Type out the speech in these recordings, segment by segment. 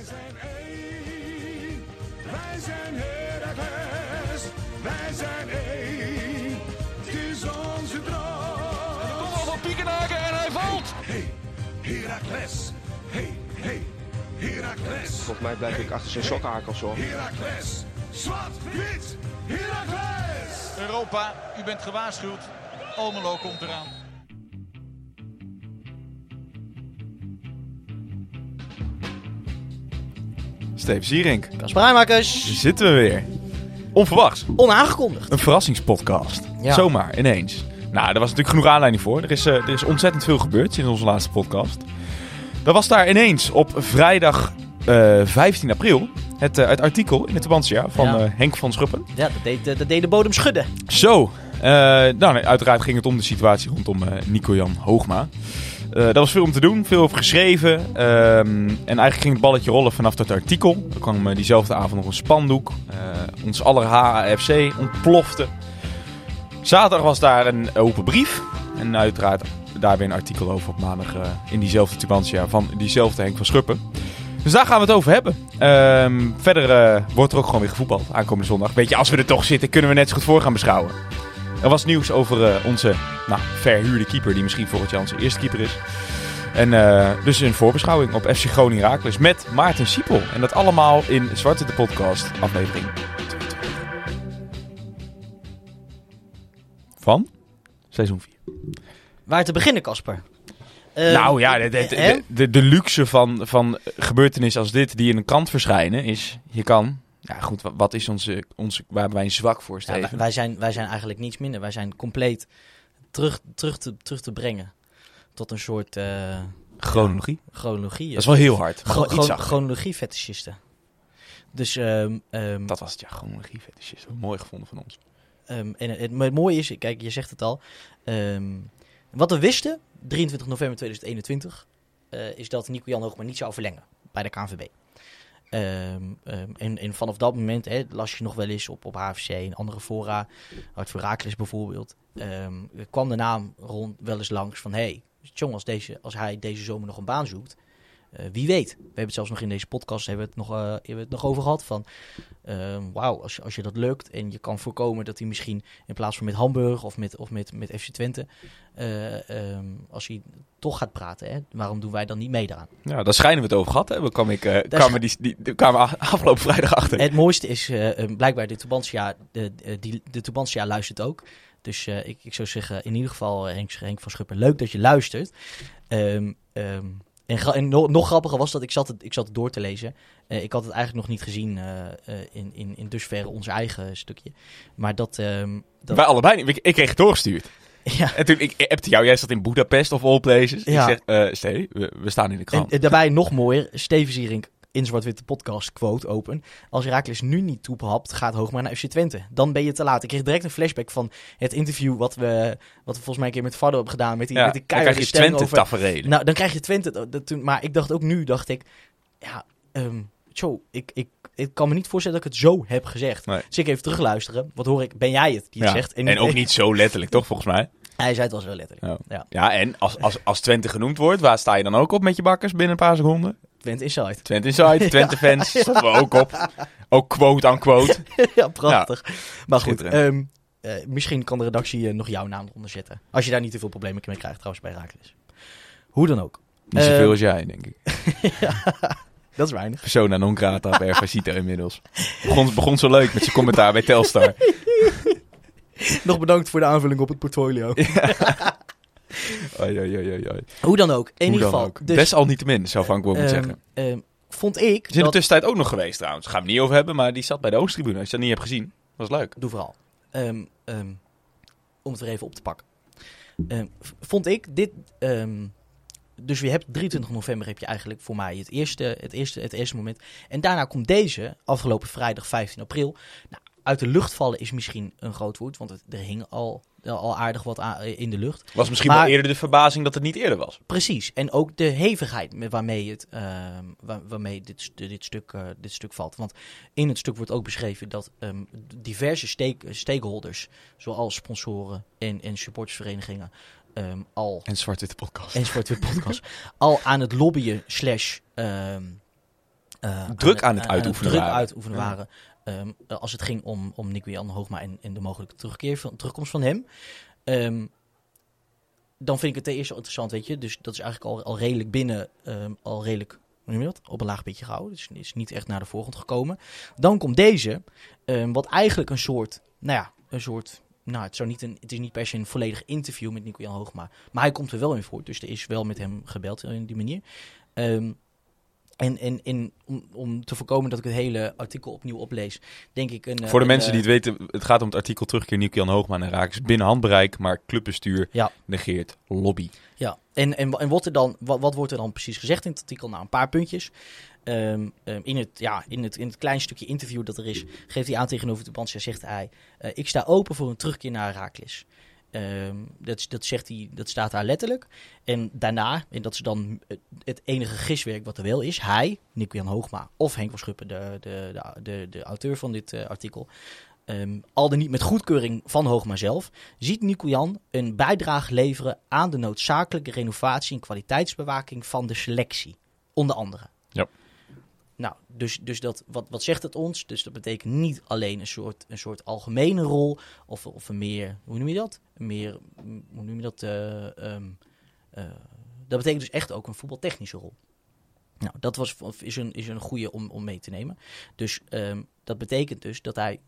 Wij zijn één, wij zijn Heracles, wij zijn één, het is onze droom. Kom al van Piekenhaken en hij valt. Hey, Heracles, hey, hey, Heracles, Volgens mij blijf ik achter zijn sokkenhakels hoor. Heracles, zwart, wit, Heracles. Europa, u bent gewaarschuwd. Almelo komt eraan. Steven Sierink, Kasper Rijmakers, daar zitten we weer. Onverwachts. onaangekondigd. Een verrassingspodcast. Ja. Zomaar, ineens. Nou, er was natuurlijk genoeg aanleiding voor. Er is, eh, er is ontzettend veel gebeurd sinds onze laatste podcast. Er was daar ineens op vrijdag eh, 15 april het, eh, het artikel in het Tubantia van Ja. eh, Henk van Schuppen. Ja, dat deed, dat deed de bodem schudden. Zo, eh, nou, uiteraard ging het om de situatie rondom eh, Nico-Jan Hoogma. Eh daar was veel om te doen, veel over geschreven. ehm, en eigenlijk ging het balletje rollen vanaf dat artikel. Er kwam eh, diezelfde avond nog een spandoek. Eh, ons aller HAFC ontplofte. Zaterdag was daar een open brief. En uiteraard daar weer een artikel over op maandag in diezelfde Tubantia van diezelfde Henk van Schuppen. Dus daar gaan we het over hebben. Ehm, verder wordt er ook gewoon weer gevoetbald aankomende zondag. Weet je, als we er toch zitten, kunnen we net zo goed voor gaan beschouwen. Er was nieuws over eh, onze nou, verhuurde keeper, die misschien volgend jaar onze eerste keeper is. En eh, dus een voorbeschouwing op FC Groningen Raakles met Maarten Siepel. En dat allemaal in Zwarte de Podcast, aflevering 22. Van seizoen 4. Waar te beginnen, Kasper? Eh, nou ja, de, de, de, hè? de, de luxe van, van gebeurtenissen als dit die in een krant verschijnen is, je kan... Ja goed, wat, is onze, onze, waar wij een zwak voor, Steven? wij, wij zijn, wij zijn eigenlijk niets minder. Wij zijn compleet terug, terug, te, terug te brengen tot een soort eh, Chronologie. chronologie. Dat is wel heel hard. Chronologie-fetischisten. Dus, ehm, ehm, Dat was het, ja, chronologie fetischist. Mooi gevonden van ons. Ehm, en het, het mooie is, kijk, je zegt het al. wat we wisten, 23 november 2021, eh, is dat Nico-Jan Hoogma niet zou verlengen bij de KNVB. Ehm, ehm, en, vanaf dat moment hè, las je nog wel eens op, op HFC en andere fora, Hart voor Raakles bijvoorbeeld, ehm, kwam de naam rond wel eens langs van, hey, Tjong, als, deze, als hij deze zomer nog een baan zoekt, eh, wie weet. We hebben het zelfs nog in deze podcast hebben we het nog, eh, hebben we het nog over gehad van, ehm, wauw, als, je- als je dat lukt en je kan voorkomen dat hij misschien in plaats van met Hamburg of met, of met, met FC Twente, eh, ehm, als hij toch gaat praten, hè, waarom doen wij dan niet mee daaraan? Ja, daar schijnen we het over gehad hebben. Kwam ik, kwamen die, die, die kwamen afgelopen vrijdag achter. Het mooiste is eh, eh, blijkbaar de Tubantia, de, de, die, de Tubantia luistert ook. Dus ik, ik zou zeggen, in ieder geval Henk, Henk van Schuppen, leuk dat je luistert. Ehm, ehm, en en no- nog grappiger was dat ik zat het, ik zat het door te lezen. Eh, ik had het eigenlijk nog niet gezien eh, in, in, in dusverre ons eigen stukje. Maar dat... ehm, dat Wij allebei niet. Ik, ik kreeg het doorgestuurd. ja, En toen, ik appte jou, jij zat in Budapest of all places. Ja. Ik zeg, Steve, we, we staan in de En krant. eh, daarbij nog mooier, Steven Zierink in Zwart-Witte podcast, quote, open. Als Herakles nu niet toepapt, gaat Hoogma naar FC Twente. Dan ben je te laat. Ik kreeg direct een flashback van het interview wat we, wat we volgens mij een keer met Vardo hebben gedaan. Met die, ja, met die dan krijg keiharde je Twente. Nou, dan krijg je Twente. dat- toen, maar ik dacht ook nu, dacht ik, ja, zo, ik, ik, ik kan me niet voorstellen dat ik het zo heb gezegd. Nee. Dus ik even terugluisteren. Wat hoor ik? Ben jij het die het ja. zegt? en ook niet zo letterlijk, toch, volgens mij? Hij zei het wel zo letterlijk. Ja, Ja. ja en als, als, als Twente genoemd wordt, waar sta je dan ook op met je bakkers binnen een paar seconden? Twente Inside. Twente Inside, Twente fans, stonden we ook op. Ook quote aan quote. ja, prachtig. maar goed, ehm, eh, misschien kan de redactie eh, nog jouw naam eronder zetten. Als je daar niet te veel problemen mee krijgt trouwens bij Raakles. Hoe dan ook. Niet zoveel Eh, als jij, denk ik. Dat is weinig. Persona non grata per Facito inmiddels. Begon, begon zo leuk met zijn commentaar bij Telstar. Nog bedankt voor de aanvulling op het portfolio. oei. Hoe dan ook. In ieder geval. Dus, Best al niet te min, zou Frank Boom ehm, zeggen. ehm, vond ik Is in de dat... tussentijd ook nog geweest trouwens. Gaan we het niet over hebben, maar die zat bij de Oosttribune. Als je dat niet hebt gezien, was leuk. Doe vooral. Ehm, om het weer even op te pakken. Vond ik dit... dus je hebt 23 november heb je eigenlijk voor mij het eerste, het, eerste, het eerste moment. En daarna komt deze, afgelopen vrijdag 15 april. Nou, uit de lucht vallen is misschien een groot woord, want het, er hing al, al aardig wat aan- in de lucht. Was misschien Maar- wel eerder de verbazing dat het niet eerder was. Precies. En ook de hevigheid met waarmee, het, ehm, waar- waarmee dit, dit, stuk, eh, dit stuk valt. Want in het stuk wordt ook beschreven dat ehm, diverse stake- stakeholders, zoals sponsoren en, en supportersverenigingen, ehm, al En Zwart-Witte podcast. en Zwart-Wit Podcast, al aan het lobbyen slash ehm, eh, Druk aan het uitoefenen druk waren. uitoefenen Ja. waren. Ehm, eh, als het ging om, om Nico-Jan Hoogma en, de mogelijke terugkeer van, terugkomst van hem. Ehm, dan vind ik het ten eerste interessant, weet je. Dus dat is eigenlijk al, al redelijk binnen, ehm, al redelijk, dat? Op een laag beetje gehouden. Dus is niet echt naar de voorgrond gekomen. Dan komt deze, wat eigenlijk een soort, nou ja, een soort... Nou, het, zou niet een, het is niet per se een volledig interview met Nico-Jan Hoogma. Maar hij komt er wel in voor. Dus er is wel met hem gebeld in die manier. Ehm, en en, en om, om te voorkomen dat ik het hele artikel opnieuw oplees, denk ik een... eh, Voor de een, mensen die eh, het weten, het gaat om het artikel terugkeer Nico-Jan Hoogma naar Raak. is binnen handbereik, maar clubbestuur Ja. negeert lobby. Ja, en, en, en wat, er dan, wat, wat wordt er dan precies gezegd in het artikel? Nou, een paar puntjes. Ehm, ehm, in, het, ja, in, het, in het klein stukje interview dat er is, geeft hij aan tegenover de Bansia, zegt hij... eh, ik sta open voor een terugkeer naar Herakles. Ehm dat, dat, zegt hij, dat staat daar letterlijk. En daarna, en dat is dan het- enige giswerk wat er wel is... hij, Nico-Jan Hoogma of Henk van Schuppen, de, de, de, de, de auteur van dit eh, artikel... ehm, al dan niet met goedkeuring van Hoogma zelf... ziet Nico-Jan een bijdrage leveren aan de noodzakelijke renovatie en kwaliteitsbewaking van de selectie. Onder andere. Nou, dus, dus dat, wat, wat zegt het ons? Dus dat betekent niet alleen een soort, een soort algemene rol, of, of een meer, hoe noem je dat? Meer, hoe noem je dat? eh, ehm, eh, dat betekent dus echt ook een voetbaltechnische rol. Nou, dat was, is, een, is een goede om, om mee te nemen. Dus ehm, dat betekent dus dat hij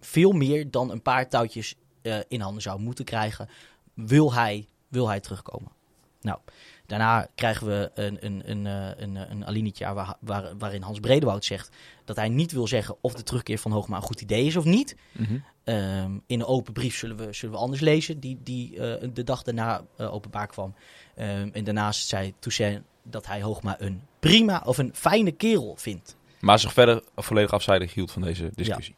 veel meer dan een paar touwtjes eh, in handen zou moeten krijgen, wil hij, wil hij terugkomen. Nou, daarna krijgen we een, een, een, eh, een, een waar, waar, waarin Hans Bredewoud zegt dat hij niet wil zeggen of de terugkeer van Hoogma een goed idee is of niet. Ehm, in een open brief zullen we, zullen we anders lezen, die, die eh, de dag daarna eh, openbaar kwam. Ehm, en daarnaast zei Toussaint dat hij Hoogma een prima of een fijne kerel vindt. Maar zich verder volledig afzijdig hield van deze discussie.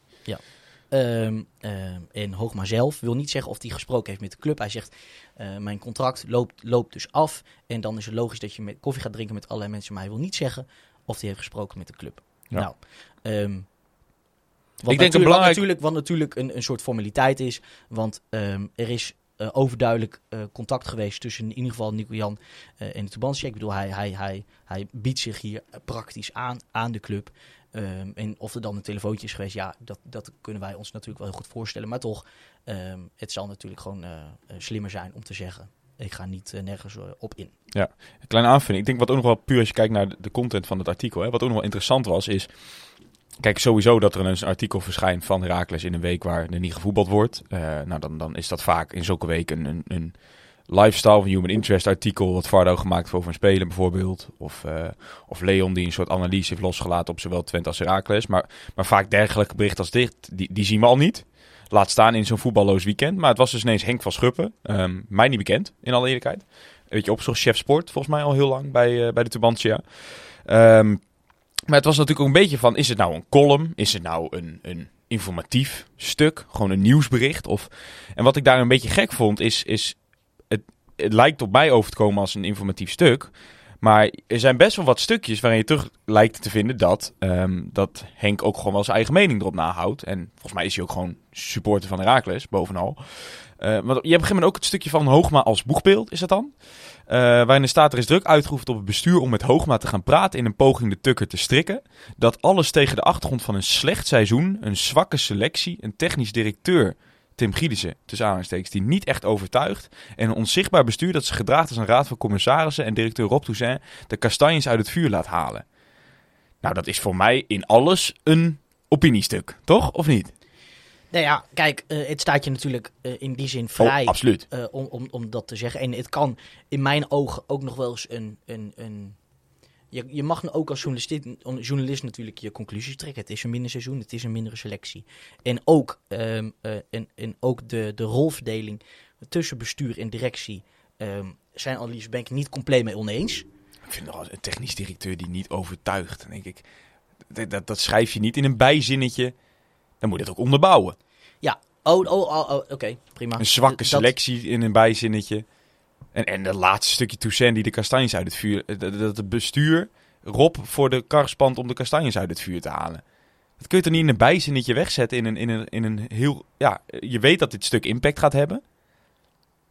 Ehm, ehm, en Hoogma zelf wil niet zeggen of hij gesproken heeft met de club. Hij zegt, eh, mijn contract loopt, loopt dus af. En dan is het logisch dat je met koffie gaat drinken met allerlei mensen. Maar hij wil niet zeggen of hij heeft gesproken met de club. Ja. Nou, ehm, wat denk een natuurlijk, wat belangrijk- natuurlijk, wat natuurlijk een, een soort formaliteit is. Want ehm, er is eh, overduidelijk eh, contact geweest tussen in ieder geval Nico Jan en de Tubantia. Ik bedoel, hij, hij, hij, hij biedt zich hier praktisch aan aan de club. Ehm, en of er dan een telefoontje is geweest, ja, dat, dat kunnen wij ons natuurlijk wel heel goed voorstellen. Maar toch, ehm, het zal natuurlijk gewoon eh, eh, slimmer zijn om te zeggen, ik ga niet eh, nergens op in. Een kleine aanvulling. Ik denk wat ook nog wel puur als je kijkt naar de- content van het artikel. Hè, wat ook nog wel interessant was, is... Kijk, sowieso dat er een artikel verschijnt van Herakles in een week waar er niet gevoetbald wordt. Nou, dan, dan is dat vaak in zulke weken een, een lifestyle of human interest artikel. Wat Vardo gemaakt heeft over een speler bijvoorbeeld. Of, eh, of Leon die een soort analyse heeft losgelaten op zowel Twente als Herakles. Maar, maar vaak dergelijke berichten als dit, die, die zien we al niet. Laat staan in zo'n voetballoos weekend. Maar het was dus ineens Henk van Schuppen. Ehm, mij niet bekend, in alle eerlijkheid. Weet je, opzocht chef sport, volgens mij al heel lang bij, eh, bij de Tubantia. Ehm, maar het was natuurlijk ook een beetje van, is het nou een column? Is het nou een, een informatief stuk? Gewoon een nieuwsbericht? Of... En wat ik daar een beetje gek vond, is, is het, lijkt op mij over te komen als een informatief stuk. Maar er zijn best wel wat stukjes waarin je terug lijkt te vinden dat, ehm, dat Henk ook gewoon wel zijn eigen mening erop nahoudt. En volgens mij is hij ook gewoon supporter van Herakles, bovenal. Eh, want je hebt op een gegeven moment ook het stukje van Hoogma als boegbeeld, is dat dan? Eh, waarin er staat, er is druk uitgeoefend op het bestuur om met Hoogma te gaan praten in een poging de tukker te strikken. Dat alles tegen de achtergrond van een slecht seizoen, een zwakke selectie, een technisch directeur, Tim Gielissen, tussen aanhalingstekens, die niet echt overtuigt. En een onzichtbaar bestuur dat zich gedraagt als een raad van commissarissen en directeur Rob Toussaint de kastanjes uit het vuur laat halen. Nou, dat is voor mij in alles een opiniestuk, toch? Of niet? Nou ja, kijk, eh, het staat je natuurlijk eh, in die zin vrij Oh, absoluut. eh, om, om, om dat te zeggen. En het kan in mijn ogen ook nog wel eens een... een, een je, je mag ook als journalist, journalist natuurlijk je conclusies trekken. Het is een minder seizoen, het is een mindere selectie. En ook, ehm, eh, en, en ook de, de rolverdeling tussen bestuur en directie ehm, zijn analyse ben ik niet compleet mee oneens. Ik vind nog een technisch directeur die niet overtuigt. Dan denk ik, dat, dat, dat schrijf je niet in een bijzinnetje. Dan moet je het ook onderbouwen. Oh, oh, oh, oh, oké, prima. Een zwakke Dat- selectie in een bijzinnetje. En, en dat laatste stukje Toussaint die de kastanjes uit het vuur... Dat, het bestuur Rob voor de kar spant om de kastanjes uit het vuur te halen. Dat kun je toch niet in een bijzinnetje wegzetten in een, in een, in een heel... Ja, je weet dat dit stuk impact gaat hebben.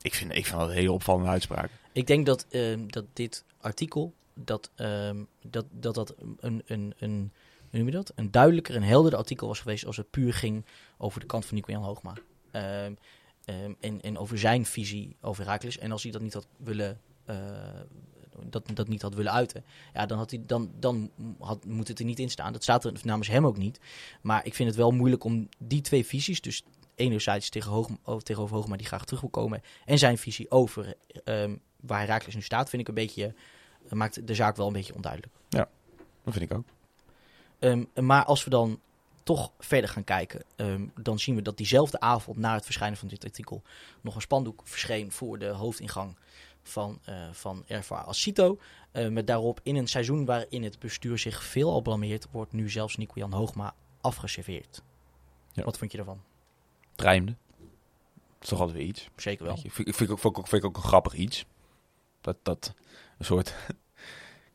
Ik vind, ik vind dat een hele opvallende uitspraak. Ik denk dat, ehm, dat dit artikel dat, ehm, dat, dat dat een, een, een, hoe noem je dat? een duidelijker en helderder artikel was geweest als het puur ging over de kant van Nico-Jan Hoogma. Ehm, ehm, en, en over zijn visie over Herakles. En als hij dat niet had willen, eh, dat, dat niet had willen uiten, ja, dan, had hij, dan, dan had, moet het er niet in staan. Dat staat er namens hem ook niet. Maar ik vind het wel moeilijk om die twee visies, dus enerzijds tegen Hoog, over- tegenover Hoogma die graag terug wil komen, en zijn visie over ehm, waar Herakles nu staat, vind ik een beetje, maakt de zaak wel een beetje onduidelijk. Dat vind ik ook. Ehm, maar als we dan toch verder gaan kijken, ehm, dan zien we dat diezelfde avond na het verschijnen van dit artikel nog een spandoek verscheen voor de hoofdingang van, eh van Erva Asito. Eh, met daarop in een seizoen waarin het bestuur zich veelal blameert, wordt nu zelfs Nico-Jan Hoogma afgeserveerd. Ja. Wat vond je daarvan? Rijmde. Dat is toch altijd weer iets. Zeker wel. Je, vind, ik- vind, ik ook, vind, ik ook, vind ik ook een grappig iets. Dat, dat een soort...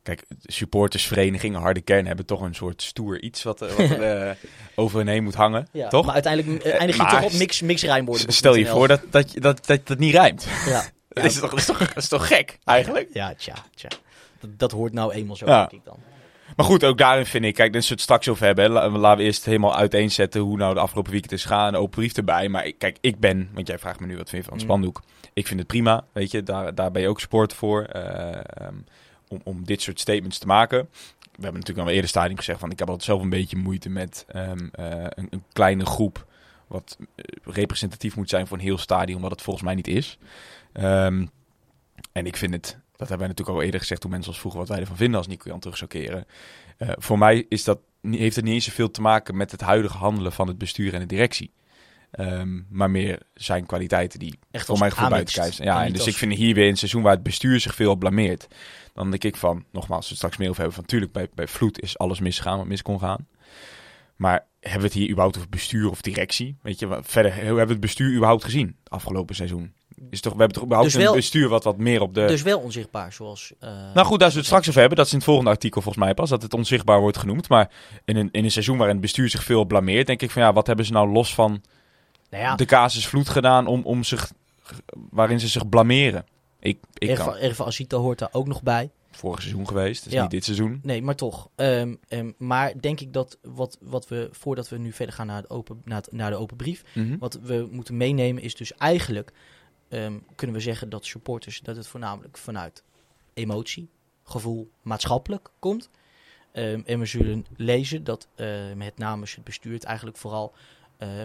Kijk, supportersverenigingen, harde kern hebben toch een soort stoer iets wat, eh, wat er, eh, over heen moet hangen. Ja, toch? Maar uiteindelijk eh, eindig je maar toch op mix, mix rijmwoorden. Stel je voor dat dat, je- dat, dat, dat niet rijmt. Ja, Dat, is toch, dat, is toch, dat is toch gek, eigenlijk? ja tja, tja. Dat, dat hoort nou eenmaal zo, Ja. denk ik dan. Maar goed, ook daarin vind ik, kijk, zullen we het straks over hebben. La- Laten we eerst helemaal uiteenzetten hoe nou de afgelopen weekend is gegaan. Een open brief erbij. Maar ik, kijk, ik ben, want jij vraagt me nu wat vind je van het Mm. spandoek. Ik vind het prima, weet je, daar, daar ben je ook sport voor. eh, ehm, om, om dit soort statements te maken. We hebben natuurlijk al eerder stadium gezegd van ik heb altijd zelf een beetje moeite met ehm, eh, een, een kleine groep. Wat eh, representatief moet zijn voor een heel stadion, wat het volgens mij niet is. Ehm, en ik vind het, dat hebben wij natuurlijk al eerder gezegd toen mensen ons vroegen wat wij ervan vinden als Nico Jan terug zou keren. Eh, voor mij is dat, heeft het niet eens zoveel te maken met het huidige handelen van het bestuur en de directie. Ehm, maar meer zijn kwaliteiten die Echt voor mij aanwinst. buiten kijf zijn. Ja, En en niet dus als- ik vind hier weer een seizoen waar het bestuur zich veel blameert. Dan denk ik van, nogmaals, als we het straks meer over hebben, van tuurlijk, bij, bij Vloed is alles misgegaan wat mis kon gaan. Maar hebben we het hier überhaupt over bestuur of directie? Weet je, verder, hebben we het bestuur überhaupt gezien afgelopen seizoen? Is toch, we hebben toch überhaupt Dus wel- een bestuur wat wat meer op de... Dus wel onzichtbaar, zoals... eh, Nou goed, daar zullen we het straks over hebben. Dat is in het volgende artikel volgens mij pas, dat het onzichtbaar wordt genoemd. Maar in een, in een seizoen waarin het bestuur zich veel blameert, denk ik van ja, wat hebben ze nou los van nou ja, de casus Vloed gedaan om, om zich, waarin ze zich blameren? Ik, ik Erva, kan Erva Asito hoort daar ook nog bij. vorig seizoen geweest, dus Ja. niet dit seizoen. Nee, maar toch. Ehm, ehm, maar denk ik dat wat, wat we, voordat we nu verder gaan naar, het open, naar, het- naar de open brief, Mhm. wat we moeten meenemen is dus eigenlijk, ehm, kunnen we zeggen dat supporters, dat het voornamelijk vanuit emotie, gevoel, maatschappelijk komt. En we zullen lezen dat het namens het bestuur het eigenlijk vooral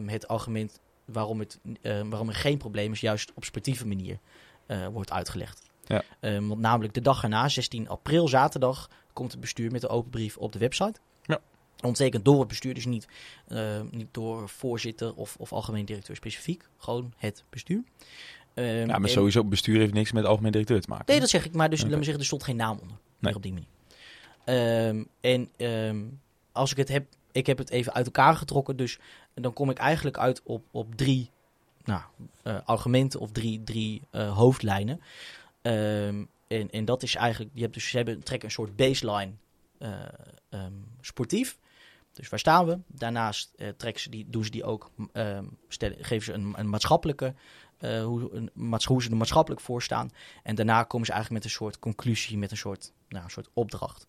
het argument waarom, het, waarom er geen probleem is, juist op sportieve manier eh, wordt uitgelegd. Ja. Ehm, want namelijk de dag erna, 16 april, zaterdag, komt het bestuur met de open brief op de website. Ja. Door het bestuur, dus niet, eh, niet door voorzitter of, of algemeen directeur specifiek. Gewoon het bestuur. Ehm, Ja, maar en- sowieso, bestuur heeft niks met algemeen directeur te maken. Nee, dat zeg ik, maar dus Oké. laat me zeggen, er stond geen naam onder. Nee. Op die manier. Ehm, en ehm, als ik het heb, ik heb het even uit elkaar getrokken, dus dan kom ik eigenlijk uit op, op drie nou, eh, argumenten of drie, drie eh, hoofdlijnen. Ehm, en, en dat is eigenlijk, je hebt dus, ze hebben, trekken een soort baseline eh, ehm, sportief. Dus waar staan we? Daarnaast trekken ze die, doen ze die ook, ehm, stellen, geven ze een, een maatschappelijke, hoe, een, hoe ze er maatschappelijk voor staan. En daarna komen ze eigenlijk met een soort conclusie, met een soort, nou, een soort opdracht.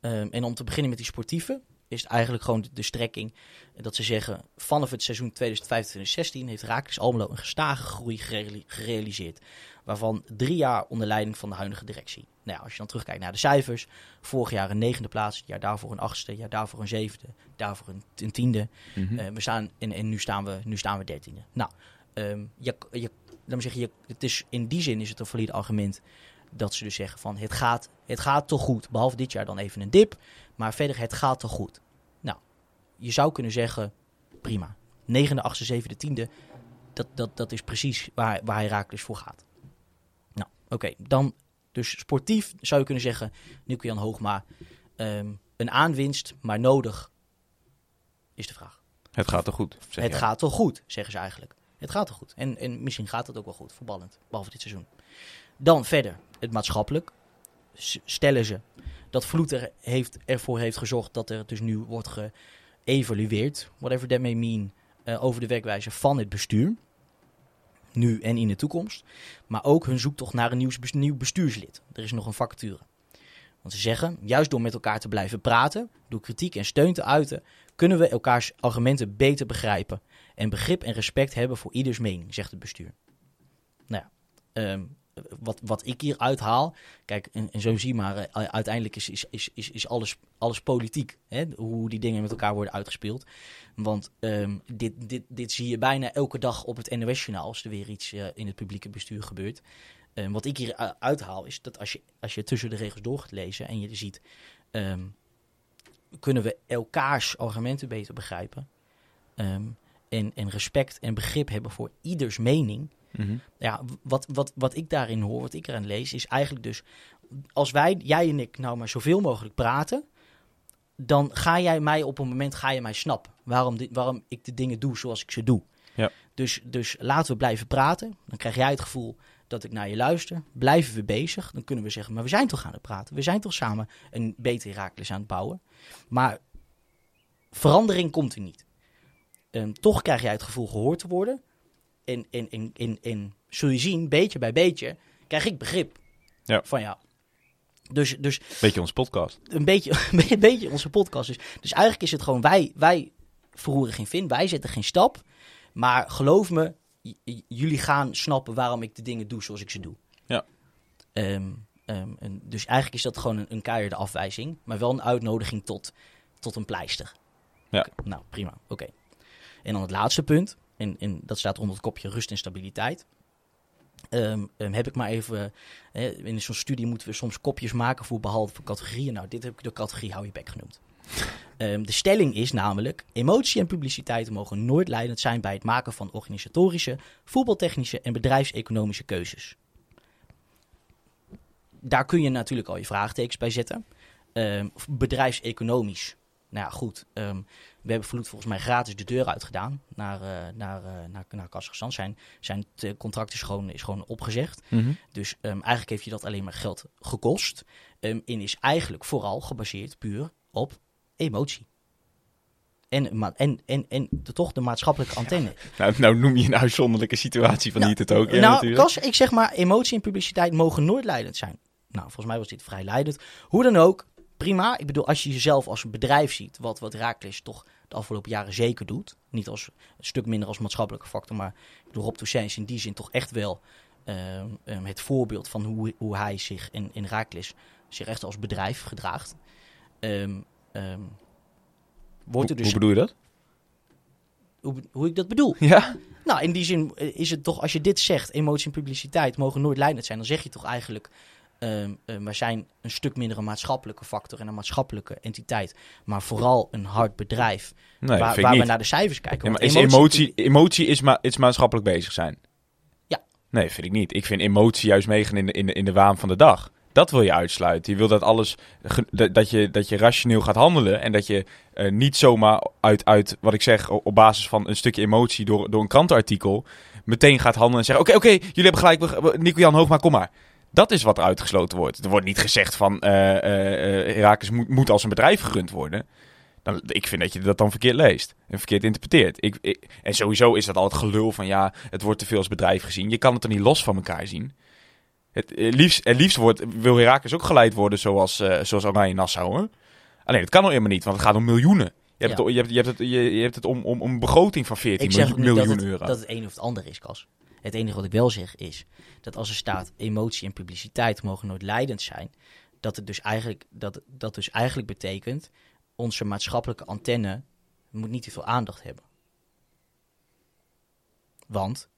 En om te beginnen met die sportieve, is het eigenlijk gewoon de, de strekking dat ze zeggen... vanaf het seizoen 2015-2016 heeft Raakles Almelo een gestage groei gereali- gerealiseerd. Waarvan drie jaar onder leiding van de huidige directie. Nou ja, als je dan terugkijkt naar de cijfers. Vorig jaar een negende plaats, het jaar daarvoor een achtste, het jaar daarvoor een zevende, daarvoor een, een tiende. Mhm. Eh, we staan, en, en nu, staan we, nu staan we dertiende. Nou, ehm, je, je, laat me zeggen, je, het is, in die zin is het een valide argument dat ze dus zeggen van het gaat, het gaat toch goed. Behalve dit jaar dan even een dip, maar verder het gaat toch goed. Nou, je zou kunnen zeggen, prima. Negende, achtste, zevende, tiende, dat, dat, dat is precies waar, waar Herakles voor gaat. Nou, oké, dan dus sportief zou je kunnen zeggen, Nico-Jan Hoogma, ehm, een aanwinst, maar nodig, is de vraag. Het gaat toch goed, Het jij. gaat toch goed, zeggen ze eigenlijk. Het gaat toch goed. En, en misschien gaat het ook wel goed, voetballend. Behalve dit seizoen. Dan verder, het maatschappelijk. Stellen ze dat Vloed er heeft, ervoor heeft gezorgd dat er dus nu wordt geëvalueerd, whatever that may mean, eh, over de werkwijze van het bestuur. Nu en in de toekomst. Maar ook hun zoektocht naar een nieuw bestuurslid. Er is nog een vacature. Want ze zeggen, juist door met elkaar te blijven praten, door kritiek en steun te uiten, kunnen we elkaars argumenten beter begrijpen. En begrip en respect hebben voor ieders mening, zegt het bestuur. Nou ja, ehm, wat, wat ik hier uithaal. Kijk, en, zo zie je maar, eh, uiteindelijk is, is, is, is, alles, alles politiek. Hè? Hoe die dingen met elkaar worden uitgespeeld. Want ehm, dit, dit, dit zie je bijna elke dag op het NOS-journaal als er weer iets eh, in het publieke bestuur gebeurt. Ehm, wat ik hier u- uithaal is dat als je, als je tussen de regels door gaat lezen en je ziet, ehm, kunnen we elkaars argumenten beter begrijpen. En, en respect en begrip hebben voor ieders mening. Mhm. Ja, wat, wat, wat ik daarin hoor, wat ik eraan lees, is eigenlijk dus... Als wij, jij en ik, nou maar zoveel mogelijk praten... dan ga jij mij op een moment ga je mij snappen. Waarom, di- waarom ik de dingen doe zoals ik ze doe. Ja. Dus, dus laten we blijven praten. Dan krijg jij het gevoel dat ik naar je luister. Blijven we bezig. Dan kunnen we zeggen, maar we zijn toch aan het praten. We zijn toch samen een beter Herakles aan het bouwen. Maar verandering komt er niet. Ehm, toch krijg jij het gevoel gehoord te worden. En, en, en, en, en zul je zien, beetje bij beetje, krijg ik begrip Ja. van jou. Dus, dus Beetje onze podcast. een beetje, een beetje onze podcast. Dus, dus eigenlijk is het gewoon, wij, wij verroeren geen vin, wij zetten geen stap. Maar geloof me, jullie gaan snappen waarom ik de dingen doe zoals ik ze doe. Ja. Ehm, ehm, en dus eigenlijk is dat gewoon een, een keiharde afwijzing, maar wel een uitnodiging tot, tot een pleister. Ja. Nou, prima, oké. En dan het laatste punt, en, en dat staat onder het kopje rust en stabiliteit. Ehm, ehm, heb ik maar even. in zo'n studie moeten we soms kopjes maken voor behalve categorieën. Nou, dit heb ik de categorie hou je bek genoemd. Ehm, de stelling is namelijk: emotie en publiciteit mogen nooit leidend zijn bij het maken van organisatorische, voetbaltechnische en bedrijfseconomische keuzes. Daar kun je natuurlijk al je vraagtekens bij zetten. Bedrijfseconomisch. Nou ja, goed. ehm, we hebben Vloed volgens mij gratis de deur uitgedaan naar, eh naar, naar, naar Kazachstan. Zijn, zijn contract is gewoon, is gewoon opgezegd. Dus ehm, eigenlijk heeft je dat alleen maar geld gekost. Ehm, en is eigenlijk vooral gebaseerd puur op emotie. En, en, en, en de, toch de maatschappelijke antenne. Nou, nou noem je een uitzonderlijke situatie van Nou, niet het ook. Ja, nou, natuurlijk. Kas, ik zeg maar, emotie en publiciteit mogen nooit leidend zijn. Nou, volgens mij was dit vrij leidend. Hoe dan ook, prima. Ik bedoel, als je jezelf als een bedrijf ziet, wat, wat Raakles toch de afgelopen jaren zeker doet. Niet als een stuk minder als maatschappelijke factor, maar ik bedoel, Rob Toussaint is in die zin toch echt wel ehm, ehm, het voorbeeld van hoe, hoe hij zich in, in Raakles zich echt als bedrijf gedraagt. Ehm, ehm, wordt Hoe, er dus, hoe bedoel je dat? hoe, hoe ik dat bedoel. Ja. Nou, in die zin eh, is het toch, als je dit zegt, emotie en publiciteit mogen nooit leidend zijn, dan zeg je toch eigenlijk, ehm, wij zijn een stuk minder een maatschappelijke factor en een maatschappelijke entiteit, maar vooral een hard bedrijf, Nee, waar, we naar de cijfers kijken. Ja, maar is emotie, emotie is, ma is maatschappelijk bezig zijn? Ja. Nee, vind ik niet. Ik vind emotie juist meegaan in de, in, de, in de waan van de dag. Dat wil je uitsluiten. Je wil dat alles, dat, je, dat je rationeel gaat handelen. En dat je eh, niet zomaar uit, uit, wat ik zeg, op basis van een stukje emotie door, door een krantenartikel, meteen gaat handelen en zeggen, oké, oké, jullie hebben gelijk, we- Nico-Jan Hoogma, kom maar. Dat is wat er uitgesloten wordt. Er wordt niet gezegd van, eh eh eh, Herakles moet, moet als een bedrijf gerund worden. Dan, ik vind dat je dat dan verkeerd leest en verkeerd interpreteert. Ik, ik- en sowieso is dat altijd gelul van ja, het wordt te veel als bedrijf gezien. Je kan het er niet los van elkaar zien. Het, liefst, het liefst wordt, wil Herakles ook geleid worden zoals, eh zoals Oranje Nassau. Hoor. Alleen dat kan nog helemaal niet, want het gaat om miljoenen. Je hebt, Ja. het, je hebt, je hebt het, je, je hebt het om, om, om een begroting van 14 Ik zeg miljoen, dat miljoen het, euro. dat het een of het ander is, Kas. Het enige wat ik wel zeg is dat als er staat emotie en publiciteit mogen nooit leidend zijn, dat het dus eigenlijk, dat, dat dus eigenlijk betekent onze maatschappelijke antenne moet niet te veel aandacht hebben. Want,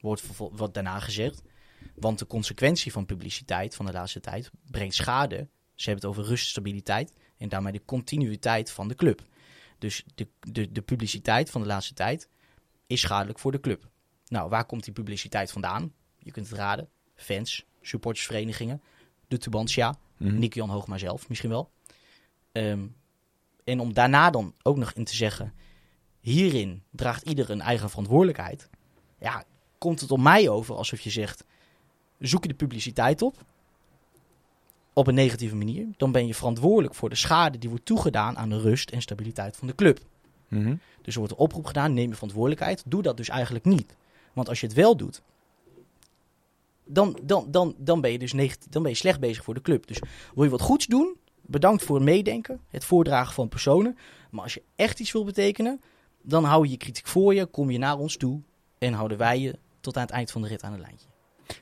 wordt wordt daarna gezegd, want de consequentie van publiciteit van de laatste tijd brengt schade. Ze hebben het over rust, stabiliteit en daarmee de continuïteit van de club. Dus de, de, de publiciteit van de laatste tijd is schadelijk voor de club. Nou, waar komt die publiciteit vandaan? Je kunt het raden. Fans, supportersverenigingen, de Tubantia, Mhm. Nick-Jan Hoogma zelf misschien wel. Ehm, en om daarna dan ook nog in te zeggen... hierin draagt ieder een eigen verantwoordelijkheid. Ja, komt het op mij over alsof je zegt... zoek je de publiciteit op... op een negatieve manier... dan ben je verantwoordelijk voor de schade die wordt toegedaan... aan de rust en stabiliteit van de club. Mhm. Dus er wordt een oproep gedaan, neem je verantwoordelijkheid. Doe dat dus eigenlijk niet. Want als je het wel doet, dan, dan, dan, dan, ben je dus dan ben je slecht bezig voor de club. Dus wil je wat goeds doen, bedankt voor het meedenken, het voordragen van personen. Maar als je echt iets wil betekenen, dan hou je je kritiek voor je, kom je naar ons toe en houden wij je tot aan het eind van de rit aan het lijntje.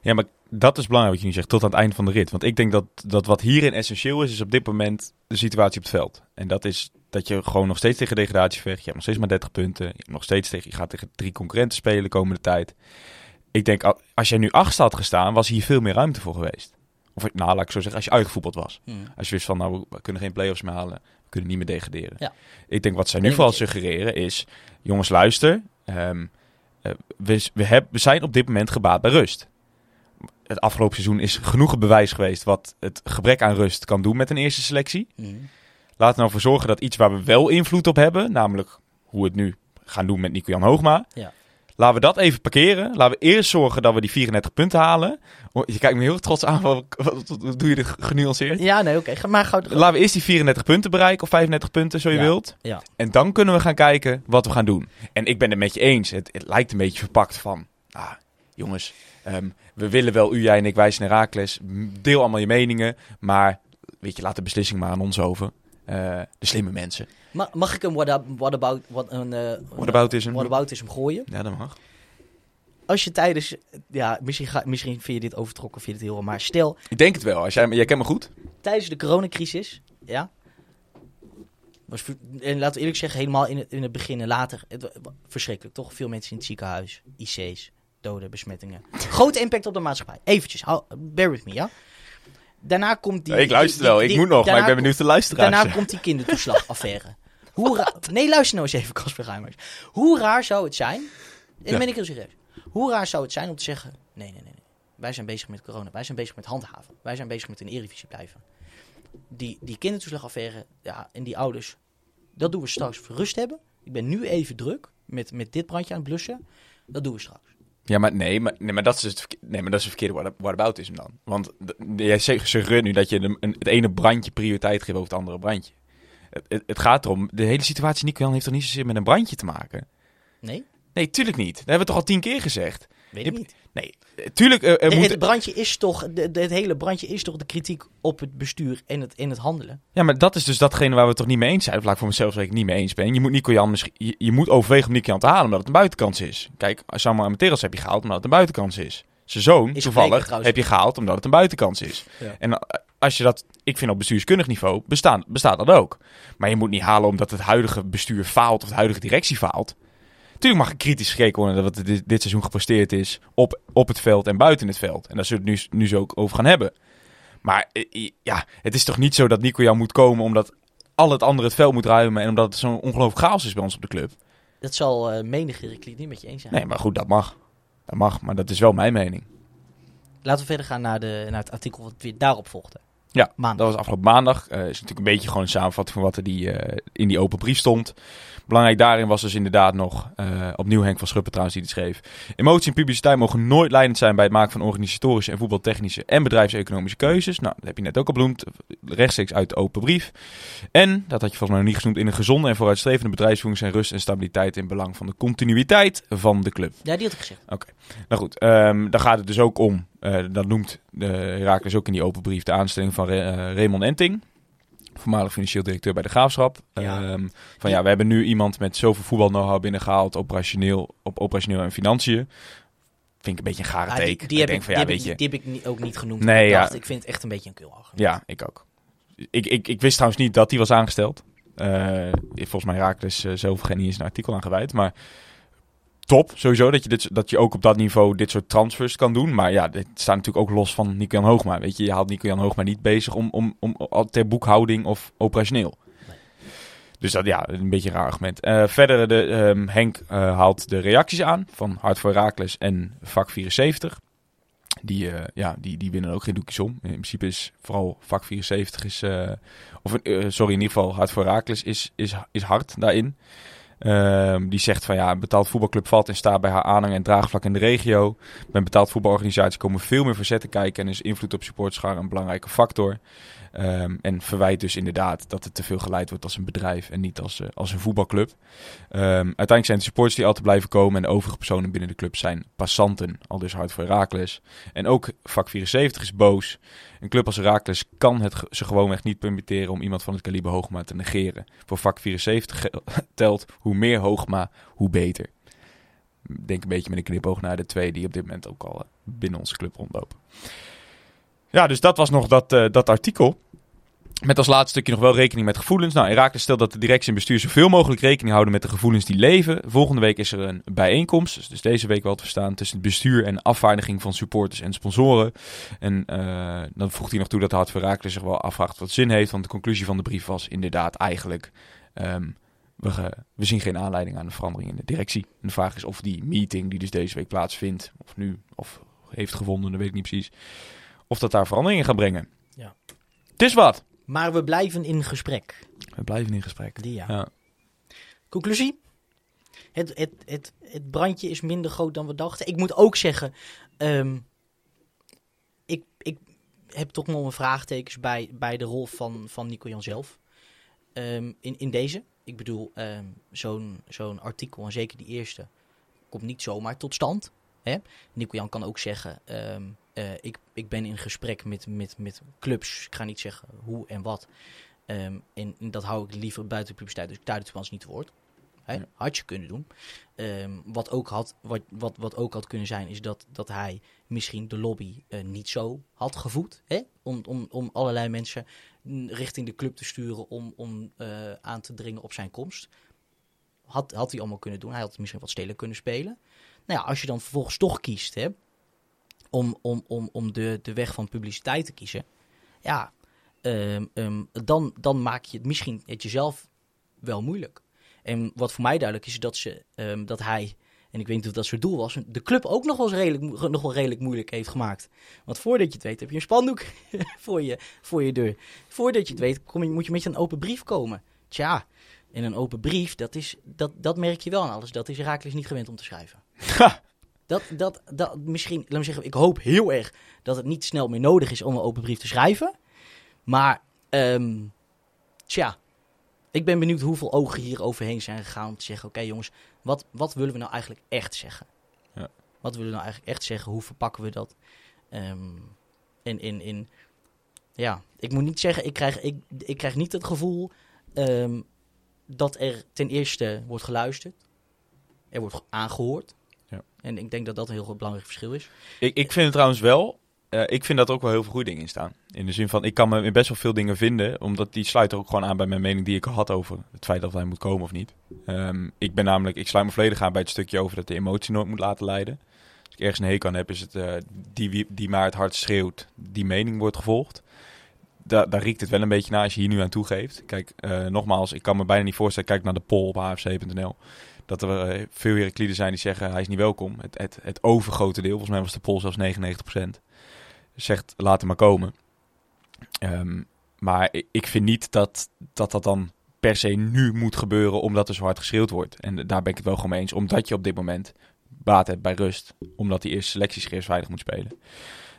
Ja, maar dat is belangrijk wat je nu zegt, tot aan het eind van de rit. Want ik denk dat, dat wat hierin essentieel is, is op dit moment de situatie op het veld. En dat is dat je gewoon nog steeds tegen degradatie vecht. Je hebt nog steeds maar 30 punten. Je, hebt nog steeds tegen, je gaat tegen drie concurrenten spelen de komende tijd. Ik denk, al- als jij nu achtste had gestaan, was hier veel meer ruimte voor geweest. Of nou, laat ik zo zeggen, als je uitgevoetbald was. Als je wist van, nou, we kunnen geen play-offs meer halen. We kunnen niet meer degraderen. Ja. Ik denk wat zij nu vooral suggereren is... Jongens, luister. ehm, eh, we, we, heb, we zijn op dit moment gebaat bij rust. Het afgelopen seizoen is genoeg een bewijs geweest... wat het gebrek aan rust kan doen met een eerste selectie. Mhm. Laten we nou voor zorgen dat iets waar we wel invloed op hebben... namelijk hoe we het nu gaan doen met Nico-Jan Hoogma... Ja. Laten we dat even parkeren. Laten we eerst zorgen dat we die 34 punten halen. Je kijkt me heel trots aan. Wat, wat- wat doe je dit genuanceerd? Ja, nee, oké. Ga Maar gauw. Laten we eerst die 34 punten bereiken, of 35 punten, zo je Ja. wilt. Ja. En dan kunnen we gaan kijken wat we gaan doen. En ik ben het met je eens. Het, het lijkt een beetje verpakt van... Ah, jongens, ehm, we willen wel, u, jij en ik, wij zijn Herakles. Deel allemaal je meningen. Maar, weet je, laat de beslissing maar aan ons over. Eh, de slimme mensen. Ma- mag ik een what, what about, what, een, eh, Whataboutism. whataboutism gooien? Ja, dat mag. Als je tijdens, ja, misschien, ga, misschien vind je dit overtrokken, vind je dit heel, maar stel, Ik denk het wel. Als jij, jij kent me goed. tijdens de coronacrisis, ja, was, en laten we eerlijk zeggen, helemaal in het, in het begin en later, het, verschrikkelijk, toch? Veel mensen in het ziekenhuis, IC's, doden, besmettingen. Grote impact op de maatschappij. Eventjes, bear with me, ja? Daarna komt die... ik luister die- wel. die- Ik moet nog, maar ik ben benieuwd de luisteraars. Daarna komt die kindertoeslagaffaire. Hoe nee, luister nou eens even, Casper Geimers. Hoe raar zou het zijn, en dan Ja. ben ik heel serieus. Hoe raar zou het zijn om te zeggen, nee, nee, nee, nee. Wij zijn bezig met corona, wij zijn bezig met handhaven. Wij zijn bezig met een eredivisie blijven. Die, die kindertoeslagaffaire, ja, en die ouders, dat doen we straks voor rust hebben. Ik ben nu even druk met, met dit brandje aan het blussen. Dat doen we straks. Ja, maar nee, maar, nee, maar dat is het nee, maar dat is het verkeerde what- whataboutism dan. Want jij zegt- suggereert nu dat je de- een, het ene brandje prioriteit geeft over het andere brandje. Het, het, het gaat erom, de hele situatie Nico heeft toch niet zozeer met een brandje te maken? Nee? Nee, tuurlijk niet. Dat hebben we toch al tien keer gezegd. Weet ik niet. Nee, tuurlijk eh, er De- moet... Het brandje is toch, de, de- het hele brandje is toch de kritiek op het bestuur en het, en het handelen. Ja, maar dat is dus datgene waar we het toch niet mee eens zijn. Of laat ik voor mezelf zeggen, niet mee eens ben. Je moet Nico Jan misschien, je, je moet overwegen om Nico Jan te halen omdat het een buitenkans is. Kijk, Samuel Materos heb je gehaald omdat het een buitenkans is. Zijn zoon, Is toevallig, heb je gehaald omdat het een buitenkans is. Ja. En eh, als je dat, ik vind op bestuurskundig niveau, bestaan, bestaat dat ook. Maar je moet niet halen omdat het huidige bestuur faalt of de huidige directie faalt. Tuurlijk mag er kritisch gekeken worden naar wat dit, dit seizoen gepresteerd is op, op het veld en buiten het veld. En daar zullen we het nu, nu zo ook over gaan hebben. Maar eh, ja, het is toch niet zo dat Nico Jan moet komen omdat al het andere het veld moet ruimen en omdat het zo'n ongelooflijk chaos is bij ons op de club. Dat zal eh menige Heraklid niet met je eens zijn. Nee, maar goed, dat mag. Dat mag, maar dat is wel mijn mening. Laten we verder gaan naar, de, naar het artikel wat weer daarop volgde. Ja, Maandag. dat was afgelopen maandag. Eh is natuurlijk een beetje gewoon een samenvatting van wat er die, eh, in die open brief stond. Belangrijk daarin was dus inderdaad nog, eh, opnieuw Henk van Schuppen trouwens die dit schreef. Emotie en publiciteit mogen nooit leidend zijn bij het maken van organisatorische en voetbaltechnische en bedrijfseconomische keuzes. Nou, dat heb je net ook al benoemd, rechtstreeks uit de open brief. En, dat had je volgens mij nog niet genoemd, in een gezonde en vooruitstrevende bedrijfsvoering zijn rust en stabiliteit in belang van de continuïteit van de club. Ja, die had ik gezegd. Nou goed, daar gaat het dus ook om. Eh, dat noemt de Herakles ook in die open brief de aanstelling van Re- eh, Raymond Enting. Voormalig financieel directeur bij de Graafschap. Ja. Ehm, van ja, we hebben nu iemand met zoveel voetbal know-how binnengehaald. Operationeel, op operationeel en financiën. Vind ik een beetje een gare Ah, take. die, die, heb ik, van die, ja, heb weet ik, je. die heb ik niet- ook niet genoemd. Nee, ik, dacht, ik vind het echt een beetje een kul Ja, ik ook. Ik, ik, ik wist trouwens niet dat hij was aangesteld. Eh, volgens mij dus uh, zelf geen eens een artikel aan gewijd. Maar top, sowieso, dat je, dit, dat je ook op dat niveau dit soort transfers kan doen. Maar ja, dit staat natuurlijk ook los van Nico-Jan Hoogma. Weet je, je haalt Nico-Jan Hoogma niet bezig om, om, om, ter boekhouding of operationeel. Nee. Dus dat ja, een beetje een raar argument. Eh, verder, de, ehm, Henk eh, haalt de reacties aan van Hart voor Herakles en Vak 74. Die, eh, ja, die, die winnen ook geen doekjes om. In principe is vooral vak 74 is... of sorry, in ieder geval Hart voor Herakles is, is, is hard daarin. Ehm, die zegt van ja, een betaald voetbalclub valt en staat bij haar aanhang en draagvlak in de regio. Bij een betaald voetbalorganisatie komen veel meer verzetten kijken en is invloed op supportscharen een belangrijke factor. Ehm, en verwijt dus inderdaad dat het te veel geleid wordt als een bedrijf en niet als, eh, als een voetbalclub. Ehm, uiteindelijk zijn de supporters die altijd blijven komen en de overige personen binnen de club zijn passanten. Al dus hard voor Herakles. En ook vak 74 is boos. Een club als Herakles kan het ze gewoonweg niet permitteren om iemand van het kaliber Hoogma te negeren. Voor vak 74 gel- telt hoe meer Hoogma, hoe beter. Denk een beetje met een knipoog naar de twee die op dit moment ook al eh, binnen onze club rondlopen. Ja, dus dat was nog dat, eh, dat artikel. Met als laatste stukje nog wel rekening met gevoelens. Nou, Herakles stelt dat de directie en bestuur zoveel mogelijk rekening houden met de gevoelens die leven. Volgende week is er een bijeenkomst, dus- deze week wel te verstaan, tussen het bestuur en afvaardiging van supporters en sponsoren. En eh, dan voegt hij nog toe dat de Hart voor Herakles zich wel afvraagt wat zin heeft. Want de conclusie van de brief was inderdaad eigenlijk, ehm, we zien geen aanleiding aan de verandering in de directie. En de vraag is of die meeting die dus deze week plaatsvindt, of nu, of heeft gevonden, dat weet ik niet precies, of dat daar veranderingen gaat brengen. Ja. Het is wat. Maar we blijven in gesprek. We blijven in gesprek. Die ja. Ja. Conclusie? Het, het, het, het brandje is minder groot dan we dachten. Ik moet ook zeggen, ehm, ik, ik heb toch nog mijn vraagtekens bij, bij de rol van, van Nico Jan zelf. Ehm, in, in deze. Ik bedoel, ehm, zo'n zo'n artikel, en zeker die eerste, komt niet zomaar tot stand. Hè? Nico Jan kan ook zeggen, eh, ik, ik ben in gesprek met, met, met clubs. Ik ga niet zeggen hoe en wat. Ehm, en, en dat hou ik liever buiten de publiciteit. Dus ik duid het niet te woord. Ja. Had je kunnen doen. Ehm, wat, ook had, wat, wat, wat ook had kunnen zijn, is dat, dat hij misschien de lobby eh, niet zo had gevoed. Hè? Om, om, om allerlei mensen richting de club te sturen om, om eh, aan te dringen op zijn komst. Had, had hij allemaal kunnen doen. Hij had misschien wat stelen kunnen spelen. Nou ja, als je dan vervolgens toch kiest hè, om, om, om, om de, de weg van publiciteit te kiezen. Ja, ehm, ehm, dan, dan maak je het misschien het jezelf wel moeilijk. En wat voor mij duidelijk is, dat, ze, ehm, dat hij, en ik weet niet of dat zijn doel was, de club ook nog wel, redelijk, nog wel redelijk moeilijk heeft gemaakt. Want voordat je het weet, heb je een spandoek voor, je, voor je deur. Voordat je het weet, kom moet je met een open brief komen. Tja, en een open brief, dat, is, dat, dat merk je wel aan alles. Dat is Herakles niet gewend om te schrijven. Dat, dat, dat misschien, laat me zeggen, ik hoop heel erg dat het niet snel meer nodig is om een open brief te schrijven. Maar, ehm tja, ik ben benieuwd hoeveel ogen hier overheen zijn gegaan om te zeggen: oké jongens, wat, wat willen we nou eigenlijk echt zeggen? Ja. Wat willen we nou eigenlijk echt zeggen? Hoe verpakken we dat? Ehm in, in, in, ja, ik moet niet zeggen, ik krijg, ik, ik krijg niet het gevoel ehm, dat er ten eerste wordt geluisterd, er wordt aangehoord. Ja. En ik denk dat dat een heel belangrijk verschil is. Ik, ik vind het trouwens wel. eh, ik vind dat er ook wel heel veel goede dingen in staan. In de zin van, ik kan me in best wel veel dingen vinden. Omdat die sluiten ook gewoon aan bij mijn mening die ik al had over het feit dat hij moet komen of niet. Ehm, ik ben namelijk, ik sluit me volledig aan bij het stukje over dat de emotie nooit moet laten leiden. Als ik ergens een hekel aan heb, is het eh, die, die maar het hard schreeuwt, die mening wordt gevolgd. Da daar riekt het wel een beetje naar als je hier nu aan toegeeft. Kijk, eh, nogmaals, ik kan me bijna niet voorstellen, kijk naar de poll op hfc.nl. Dat er eh, veel Herakliden zijn die zeggen hij is niet welkom. Het, het, het overgrote deel, volgens mij was de poll zelfs 99%, zegt laat hem maar komen. Ehm, maar ik, vind niet dat, dat dat dan per se nu moet gebeuren omdat er zo hard geschreeuwd wordt. En daar ben ik het wel gewoon mee eens. Omdat je op dit moment baat hebt bij rust. Omdat die eerste selectie veilig moet spelen.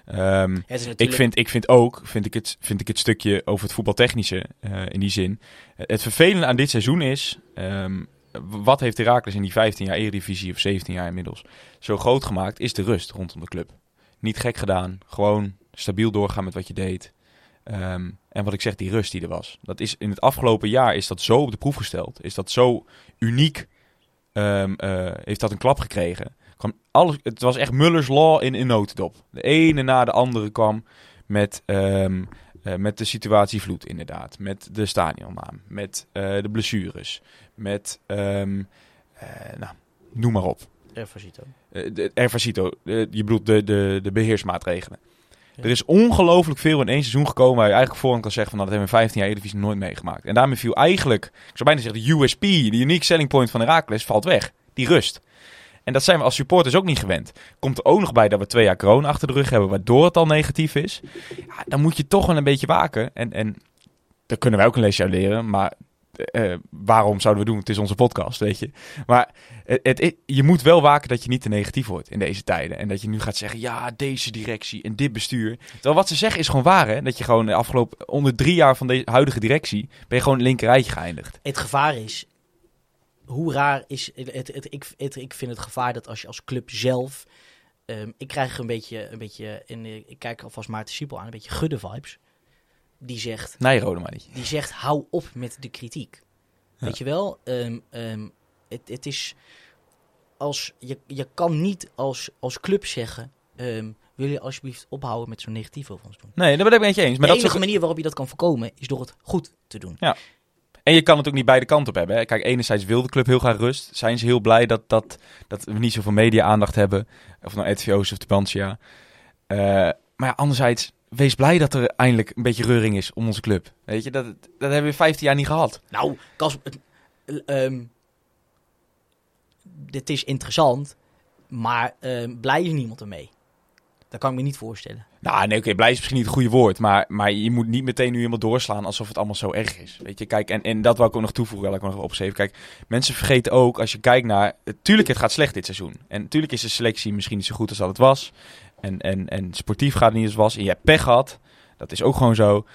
Ehm, ik vind, ik vind ook, vind ik het, vind ik het stukje over het voetbaltechnische eh, in die zin. Het vervelende aan dit seizoen is, ehm, wat heeft Herakles in die 15 jaar Eredivisie of 17 jaar inmiddels zo groot gemaakt, is de rust rondom de club. Niet gek gedaan, gewoon stabiel doorgaan met wat je deed. Ehm, en wat ik zeg, die rust die er was. Dat is, in het afgelopen jaar is dat zo op de proef gesteld. Is dat zo uniek, ehm, eh, heeft dat een klap gekregen. Kwam alles, het was echt Muller's Law in een notendop. De ene na de andere kwam met, ehm, eh, met de situatie vloed inderdaad. Met de stadionnaam. Met eh, de blessures. Met, ehm, eh, nou, noem maar op. Ervasito. Eh, de je bedoelt de, de, de beheersmaatregelen. Ja. Er is ongelooflijk veel in één seizoen gekomen waar je eigenlijk voorhand kan zeggen van nou, dat hebben we in 15 jaar Eredivisie nooit meegemaakt. En daarmee viel eigenlijk, ik zou bijna zeggen, de USP, de unique selling point van Heracles, valt weg. Die rust. En dat zijn we als supporters ook niet gewend. Komt er ook nog bij dat we twee jaar corona achter de rug hebben, waardoor het al negatief is. Ja, dan moet je toch wel een beetje waken. En, en daar kunnen wij ook een lesje uit leren, maar eh, waarom zouden we doen? Het is onze podcast, weet je. Maar het, je moet wel waken dat je niet te negatief wordt in deze tijden. En dat je nu gaat zeggen, ja, deze directie en dit bestuur. Terwijl wat ze zeggen is gewoon waar, hè. Dat je gewoon de afgelopen, onder drie jaar van deze huidige directie, ben je gewoon het linkerrijtje geëindigd. Het gevaar is, hoe raar is, het, het, het- ik, het, ik vind het gevaar dat als je als club zelf, ehm, ik krijg een beetje, een beetje en eh, ik kijk alvast Maarten Siepel aan, een beetje gudde vibes. Die zegt, Nee, Rodemannetje. die zegt hou op met de kritiek. Ja. Weet je wel, Ehm, ehm, het, het is, als, je, je kan niet als, als club zeggen, wil je alsjeblieft ophouden met zo'n negatief over ons doen. Nee, daar ben ik met je eens. Maar de dat enige soort- manier waarop je dat kan voorkomen is door het goed te doen. En je kan het ook niet beide kanten op hebben. Hè? Kijk, enerzijds wil de club heel graag rust. Zijn ze heel blij dat, dat, dat we niet zoveel media-aandacht hebben. Of nou RTVO's of Tubantia. Eh maar ja, anderzijds, wees blij dat er eindelijk een beetje reuring is om onze club. Weet je, dat, dat hebben we 15 jaar niet gehad. Nou, Kas, eh, ehm, dit is interessant, maar ehm, blij is niemand ermee. Dat kan ik me niet voorstellen. Nou, nee, oké, blij is misschien niet het goede woord. Maar, maar je moet niet meteen nu helemaal doorslaan alsof het allemaal zo erg is. Weet je, kijk, en, en dat wou ik ook nog toevoegen, wil ik nog even opschreven. Kijk, mensen vergeten ook, als je kijkt naar... Tuurlijk, het gaat slecht dit seizoen. En tuurlijk is de selectie misschien niet zo goed als dat het was. En, en, en sportief gaat het niet als het was. En je hebt pech gehad. Dat is ook gewoon zo.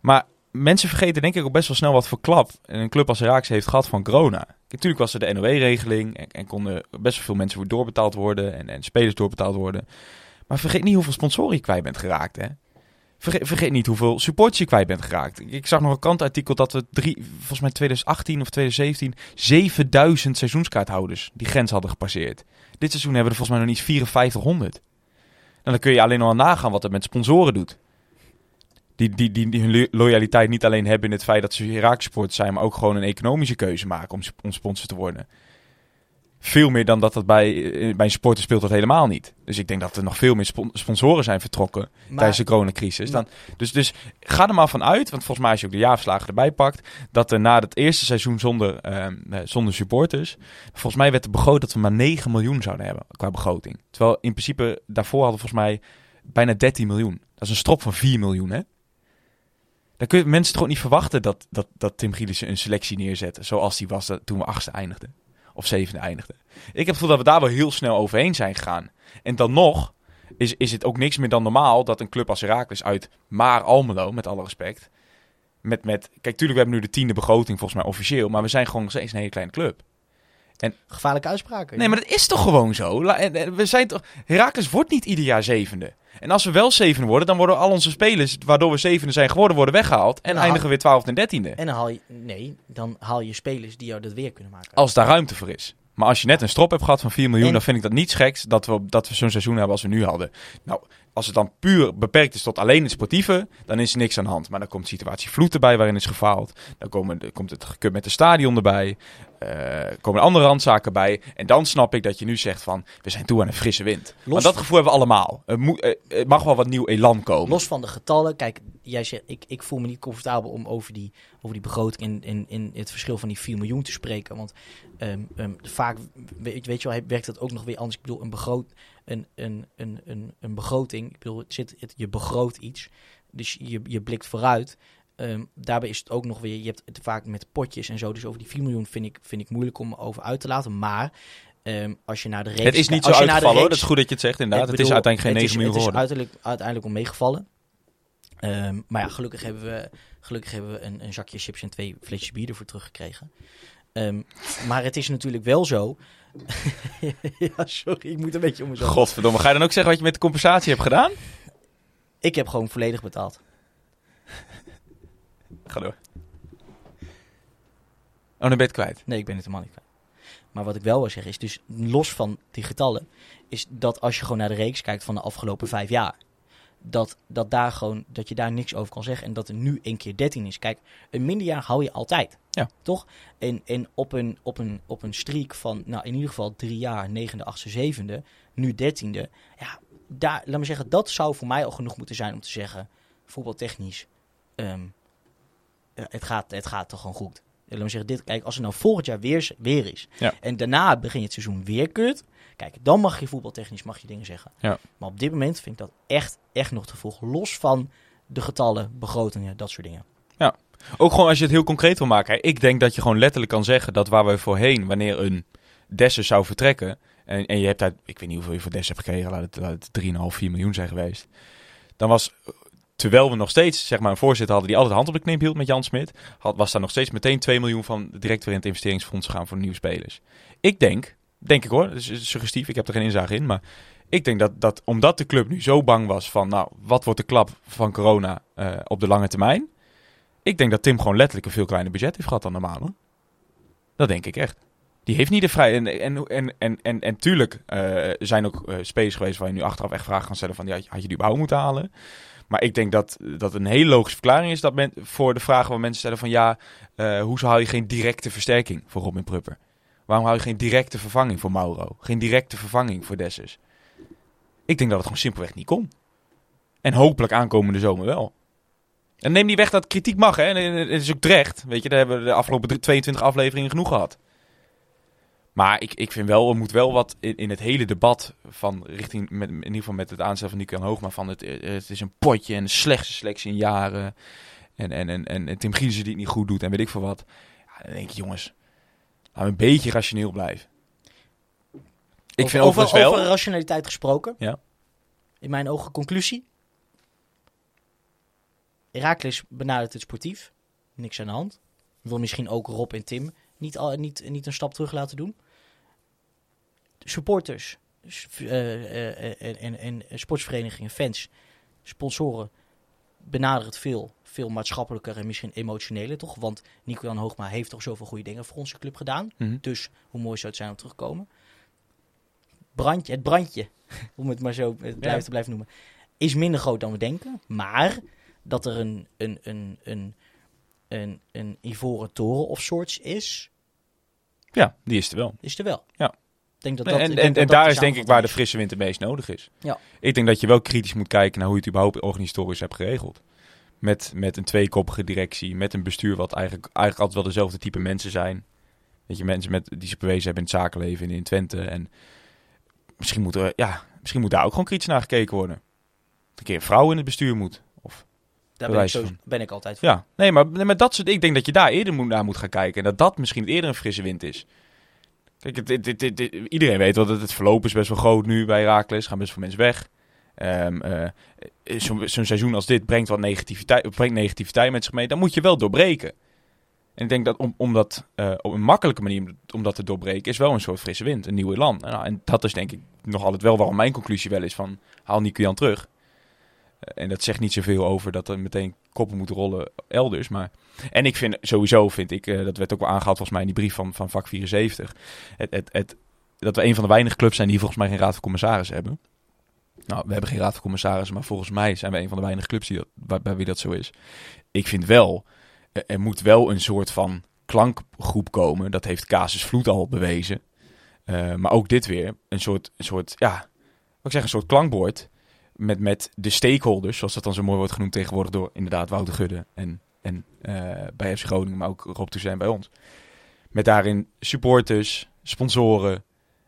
Maar mensen vergeten denk ik ook best wel snel wat voor klap een club als Ajax heeft gehad van corona. Natuurlijk was er de NOW-regeling en, en konden best wel veel mensen doorbetaald worden en, en spelers doorbetaald worden. Maar vergeet niet hoeveel sponsoren je kwijt bent geraakt, hè. Vergeet, niet hoeveel supporters je kwijt bent geraakt. Ik, zag nog een krantartikel dat we drie, volgens mij 2018 of 2017, 7000 seizoenskaarthouders die grens hadden gepasseerd. Dit seizoen hebben we er volgens mij nog niet 5400. En dan kun je alleen wel nagaan wat het met sponsoren doet. Die, die, die, hun lo- loyaliteit niet alleen hebben in het feit dat ze supporters zijn, maar ook gewoon een economische keuze maken om, om sponsor te worden. Veel meer dan dat dat bij, eh, bij een sporter speelt dat helemaal niet. Dus ik denk dat er nog veel meer spon- sponsoren zijn vertrokken Maar tijdens de coronacrisis. Dan, dus, dus ga er maar van uit, want volgens mij als je ook de jaarverslagen erbij pakt, dat er na het eerste seizoen zonder, ehm, eh, zonder supporters, volgens mij werd er begroot dat we maar 9 miljoen zouden hebben qua begroting. Terwijl in principe daarvoor hadden we volgens mij bijna 13 miljoen. Dat is een strop van 4 miljoen, hè? Dan kun je mensen toch ook niet verwachten dat, dat, dat Tim Gielissen een selectie neerzet zoals die was dat- toen we achtste eindigden. Of zevende eindigden. Ik heb het gevoel dat we daar wel heel snel overheen zijn gegaan. En dan nog is, is het ook niks meer dan normaal dat een club als Heracles uit Maar Almelo, met alle respect, met, met, kijk, tuurlijk, we hebben nu de tiende begroting volgens mij officieel, maar we zijn gewoon nog steeds een hele kleine club. Gevaarlijke uitspraken. Nee, maar dat is toch gewoon zo? En- en We zijn toch, Heracles wordt niet ieder jaar zevende. En als we wel zevende worden, dan worden al onze spelers, waardoor we zevende zijn geworden, worden weggehaald. En eindigen we weer twaalfde en dertiende. En dan haal je, nee, dan haal je spelers die jou dat weer kunnen maken. Als daar ruimte voor is. Maar als je net een strop hebt gehad van 4 miljoen, En- dan vind ik dat niet geks dat we, dat we zo'n seizoen hebben als we nu hadden. Nou, als het dan puur beperkt is tot alleen het sportieve, dan is er niks aan de hand. Maar dan komt de situatie vloed erbij waarin is gefaald. Dan komen, komt het gekut met de stadion erbij. Eh komen er andere randzaken bij. En dan snap ik dat je nu zegt van, we zijn toe aan een frisse wind. Los maar dat gevoel hebben we allemaal. Er, moet, eh, er mag wel wat nieuw elan komen. Los van de getallen, kijk, jij zegt, ik, ik voel me niet comfortabel om over die, over die begroting en, en, en het verschil van die 4 miljoen te spreken. Want ehm, ehm, vaak, weet, weet je wel, werkt dat ook nog weer anders. Ik bedoel, een, begroot, een, een, een, een, een begroting, ik bedoel, het zit, het, je begroot iets, dus je, je blikt vooruit. Ehm, daarbij is het ook nog weer, je hebt het vaak met potjes en zo, dus over die 4 miljoen vind ik, vind ik moeilijk om over uit te laten. Maar ehm, als je naar de reeks... het is niet zo uitgevallen hoor. Dat is goed dat je het zegt inderdaad. het is uiteindelijk geen het 9 is- miljoen Het is uiteindelijk, uiteindelijk om meegevallen. Ehm, maar ja, gelukkig hebben we, gelukkig hebben we een, een zakje chips en twee flesjes bier ervoor teruggekregen. Maar het is natuurlijk wel zo. ja, sorry, ik moet een beetje om mezelf. Godverdomme, ga je dan ook zeggen wat je met de compensatie hebt gedaan? Ik heb gewoon volledig betaald. Ga door. Oh, dan ben je het kwijt. Nee, ik ben het helemaal niet kwijt. Maar wat ik wel wil zeggen is, dus los van die getallen, is dat als je gewoon naar de reeks kijkt van de afgelopen vijf jaar, dat, dat, daar gewoon, dat je daar niks over kan zeggen en dat er nu één keer 13 is. Kijk, een minderjaar hou je altijd. Ja. Toch? En, en op, een, op, een, op een streak van, nou in ieder geval drie jaar, negende, achtste, zevende, nu dertiende. Ja, daar, laat me zeggen, dat zou voor mij al genoeg moeten zijn om te zeggen, voetbaltechnisch, ja, het, gaat, het gaat toch gewoon goed. Laat me zeggen, dit, kijk, als het nou volgend jaar weer, weer is. Ja. En daarna begin je het seizoen weer kut. Kijk, dan mag je voetbaltechnisch mag je dingen zeggen. Ja. Maar op dit moment vind ik dat echt, echt nog te vroeg. Los van de getallen, begrotingen, dat soort dingen. Ook gewoon als je het heel concreet wil maken. hè. Ik denk dat je gewoon letterlijk kan zeggen dat waar we voorheen, wanneer een Dessers zou vertrekken. En, en je hebt daar, ik weet niet hoeveel je voor Dessers hebt gekregen, laat het, laat het 3,5, 4 miljoen zijn geweest. Dan was, terwijl we nog steeds zeg maar, een voorzitter hadden die altijd de hand op de knip hield met Jan Smit, had, was daar nog steeds meteen 2 miljoen van direct weer in het investeringsfonds gegaan voor nieuwe spelers. Ik denk, denk ik hoor, dat is suggestief, ik heb er geen inzage in, maar ik denk dat, dat omdat de club nu zo bang was van, nou, wat wordt de klap van corona eh, op de lange termijn? Ik denk dat Tim gewoon letterlijk een veel kleiner budget heeft gehad dan normaal. Dat denk ik echt. Die heeft niet de vrij. En, en, en, en, en, en tuurlijk eh, zijn ook spelers geweest waar je nu achteraf echt vragen kan stellen van, ja, had je die überhaupt moeten halen? Maar ik denk dat dat een hele logische verklaring is dat men, voor de vragen waar mensen stellen van, ja, eh hoezo hou je geen directe versterking voor Robin Prupper? Waarom hou je geen directe vervanging voor Mauro? Geen directe vervanging voor Dessus? Ik denk dat het gewoon simpelweg niet kon. En hopelijk aankomende zomer wel. En neem niet weg dat kritiek mag, hè. Het is ook terecht. Weet je, daar hebben we de afgelopen drie- 22 afleveringen genoeg gehad. Maar ik, ik vind wel, er moet wel wat in, in het hele debat van richting, in ieder geval met het aanstel van Nico Hoogma, van het, het is een potje en de slechtste selectie in jaren. En, en, en, en, Tim Giesen die het niet goed doet en weet ik veel wat. Ja, dan denk ik, jongens, laten een beetje rationeel blijven. Ik over, vind over, wel... over rationaliteit gesproken. Ja. In mijn ogen conclusie. Herakles benadert het sportief. Niks aan de hand. Wil misschien ook Rob en Tim niet, al, niet, niet een stap terug laten doen. Supporters en, en, en sportsverenigingen, fans, sponsoren benaderen het veel, veel maatschappelijker en misschien emotioneler toch? Want Nico-Jan Hoogma heeft toch zoveel goede dingen voor onze club gedaan. Mhm. Dus hoe mooi zou het zijn om terug te komen? Brandje, het brandje, om het maar zo te blijven noemen, is minder groot dan we denken. Maar dat er een, een, een, een, een, een ivoren toren of sorts is, Ja, die is er wel. is er wel. Ja. Ik denk dat en ik en, denk dat en dat daar is denk ik waar de frisse wind het meest nodig is. Ja. Ik denk dat je wel kritisch moet kijken naar hoe je het überhaupt organisatorisch hebt geregeld. Met, met een tweekoppige directie, met een bestuur wat eigenlijk, eigenlijk altijd wel dezelfde type mensen zijn. Weet je, mensen met, die zich bewezen hebben in het zakenleven en in Twente. En misschien moet, er, ja, misschien moet daar ook gewoon kritisch naar gekeken worden. Dat een keer een vrouw in het bestuur moet. Of. Daar ben ik, zo, ben ik altijd voor. ja, nee, maar, maar dat soort, ik denk dat je daar eerder moet, naar moet gaan kijken. En dat dat misschien eerder een frisse wind is. Kijk, iedereen weet wel dat het verloop is best wel groot nu bij Herakles. gaan best veel mensen weg. Ehm, eh, Zo'n zo'n seizoen als dit brengt wat negativiteit, brengt negativiteit met zich mee. Dan moet je wel doorbreken. En ik denk dat om, dat eh, op een makkelijke manier om dat te doorbreken, is wel een soort frisse wind, een nieuwe land. Nou, en dat is denk ik nog altijd wel waarom mijn conclusie wel is van haal Nico terug. En dat zegt niet zoveel over dat er meteen koppen moeten rollen elders. Maar... En ik vind sowieso, vind ik, eh, dat werd ook wel aangehaald volgens mij in die brief van, van vak 74. Het, het, het, dat we een van de weinige clubs zijn die volgens mij geen raad van commissarissen hebben. Nou, we hebben geen raad van commissarissen, maar volgens mij zijn we een van de weinige clubs die dat, wie dat zo is. Ik vind wel, er moet wel een soort van klankgroep komen. Dat heeft Casus Vloed al bewezen. Eh, maar ook dit weer, een soort, een soort ja, ik zeg, een soort klankbord met, met de stakeholders, zoals dat dan zo mooi wordt genoemd tegenwoordig door inderdaad Wouter Gudde en, en eh, bij FC Groningen, maar ook Rob Toussaint bij ons. Met daarin supporters, sponsoren.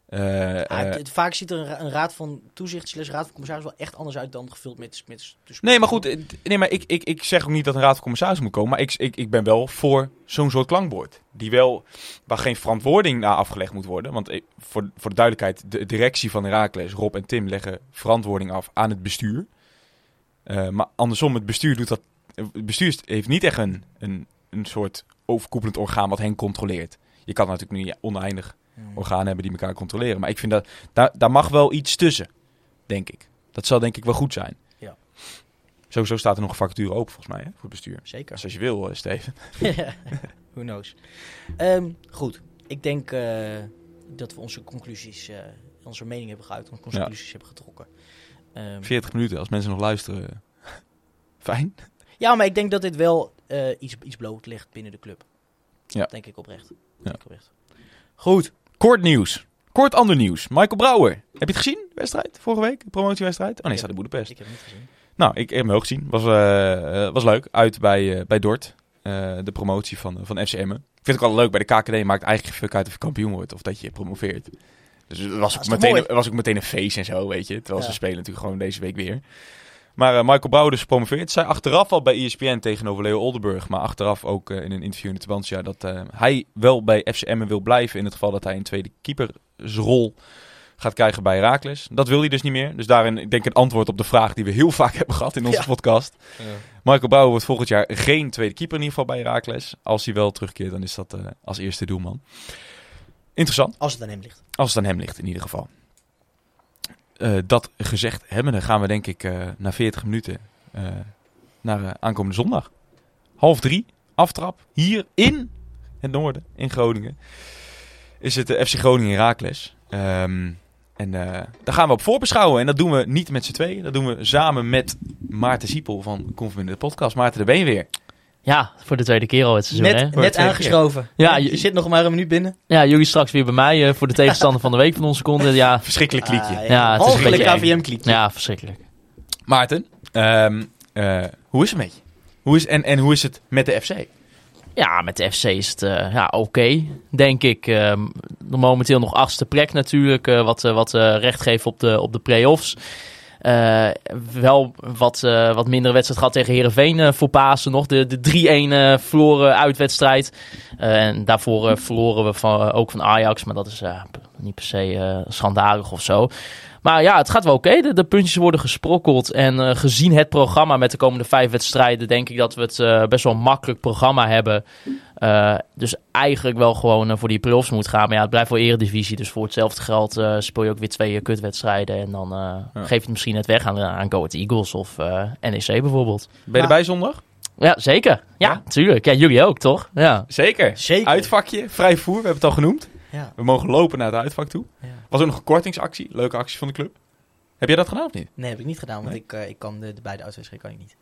Eh, Ah, eh, het- het- vaak ziet er een, ra- een raad van toezicht, slash raad van commissaris wel echt anders uit dan gevuld met... met dus Nee, maar goed, eh, nee, maar ik, ik, ik zeg ook niet dat een raad van commissarissen moet komen. Maar ik, ik, ik ben wel voor zo'n soort klankbord. Die wel, waar geen verantwoording naar afgelegd moet worden. Want voor, voor de duidelijkheid, de directie van Herakles, Rob en Tim, leggen verantwoording af aan het bestuur. Maar andersom, het bestuur doet dat. Het bestuur heeft niet echt een, een, een soort overkoepelend orgaan wat hen controleert. Je kan natuurlijk niet oneindig. Organen hebben die elkaar controleren. Maar ik vind dat daar, daar mag wel iets tussen, denk ik. Dat zal denk ik wel goed zijn. Ja. Sowieso staat er nog een vacature open volgens mij hè, voor het bestuur. Zeker. Dus als je wil, eh, Steven. Who knows. Ehm, goed, ik denk eh, dat we onze conclusies, eh, onze mening hebben geuit, onze Ja. conclusies hebben getrokken. Ehm, 40 minuten, als mensen nog luisteren. Fijn. ja, maar ik denk dat dit wel iets, iets bloot ligt binnen de club. Ja. Denk ik oprecht. Ja. Denk ik oprecht. Goed. Kort nieuws. Kort ander nieuws. Michael Brouwer. Heb je het gezien? Wedstrijd? Vorige week? Promotiewedstrijd? Oh nee, staat in Boedapest. Ik heb het niet gezien. Nou, ik heb hem ook gezien. Was, eh, eh, was leuk. Uit bij, eh, bij Dort. De promotie van, van FCM. Ik vind het ook wel leuk. Bij de KKD maakt eigenlijk fuck uit of je kampioen wordt. Of dat je promoveert. Dus het was, ook meteen, was ook meteen een feest en zo, weet je. Terwijl Ja. ze spelen natuurlijk gewoon deze week weer. Maar eh, Michael Brouwer dus gepromoveerd. Zij achteraf al bij ESPN tegenover Leo Oldenburg. Maar achteraf ook eh, in een interview in de Tubantia dat eh, hij wel bij FCM wil blijven. In het geval dat hij een tweede keepersrol gaat krijgen bij Herakles. Dat wil hij dus niet meer. Dus daarin, ik denk, een antwoord op de vraag die we heel vaak hebben gehad in onze Ja. podcast. Michael Brouwer wordt volgend jaar geen tweede keeper in ieder geval bij Herakles. Als hij wel terugkeert, dan is dat als eerste doelman. Interessant. Als het aan hem ligt. Als het aan hem ligt in ieder geval. Eh, dat gezegd hebben, dan gaan we denk ik eh, na 40 minuten eh, naar aankomende zondag. Half drie, aftrap, hier in het noorden, in Groningen. Is het de FC Groningen Herakles. Ehm en daar gaan we op voorbeschouwen. En dat doen we niet met z'n tweeën. Dat doen we samen met Maarten Siepel van Conforminder de podcast. Maarten, daar ben je weer. Ja, voor de tweede keer al het seizoen, hè? Net, Voor net aangeschoven. Ja, je, je- zit nog maar een minuut binnen. Ja, jullie straks weer bij mij eh, voor de tegenstander van de week van onze content. Ja, Verschrikkelijk liedje. Ah, Ja, het is een eng. KVM-kliekje. ja verschrikkelijk. Maarten, ehm, eh, hoe is het met je? Hoe is, en, en hoe is het met de FC? Ja, met de FC is het eh, ja, oké, denk ik. Ehm, momenteel nog achtste plek natuurlijk, eh, wat, wat recht geeft op de, op de play-offs. Eh, wel wat, eh, wat mindere wedstrijd gehad tegen Herenveen eh, voor Pasen nog. De, de 3-1 eh, verloren uitwedstrijd. En daarvoor verloren we van, ook van Ajax. Maar dat is niet per se schandalig of zo. Maar ja, het gaat wel oké. De, de puntjes worden gesprokkeld. En gezien het programma met de komende vijf wedstrijden, denk ik dat we het best wel een makkelijk programma hebben. Eh, dus eigenlijk wel gewoon eh, voor die play-offs moet gaan. Maar ja, het blijft wel eredivisie. Dus voor hetzelfde geld eh, speel je ook weer twee kutwedstrijden. En dan eh, geef je het misschien net weg aan, aan Go Ahead Eagles of eh, NEC bijvoorbeeld. Ben je erbij zondag? Ja, zeker. Ja, Ja? tuurlijk. Ja, jullie ook, toch? Ja. Zeker. Zeker. Uitvakje, vrij voer, we hebben het al genoemd. Ja. We mogen lopen naar het uitvak toe. Ja. Was ook nog een kortingsactie, leuke actie van de club. Heb jij dat gedaan of niet? Nee, heb ik niet gedaan, want Nee? ik, eh, ik kan de, de beide uitwedstrijden kan ik niet.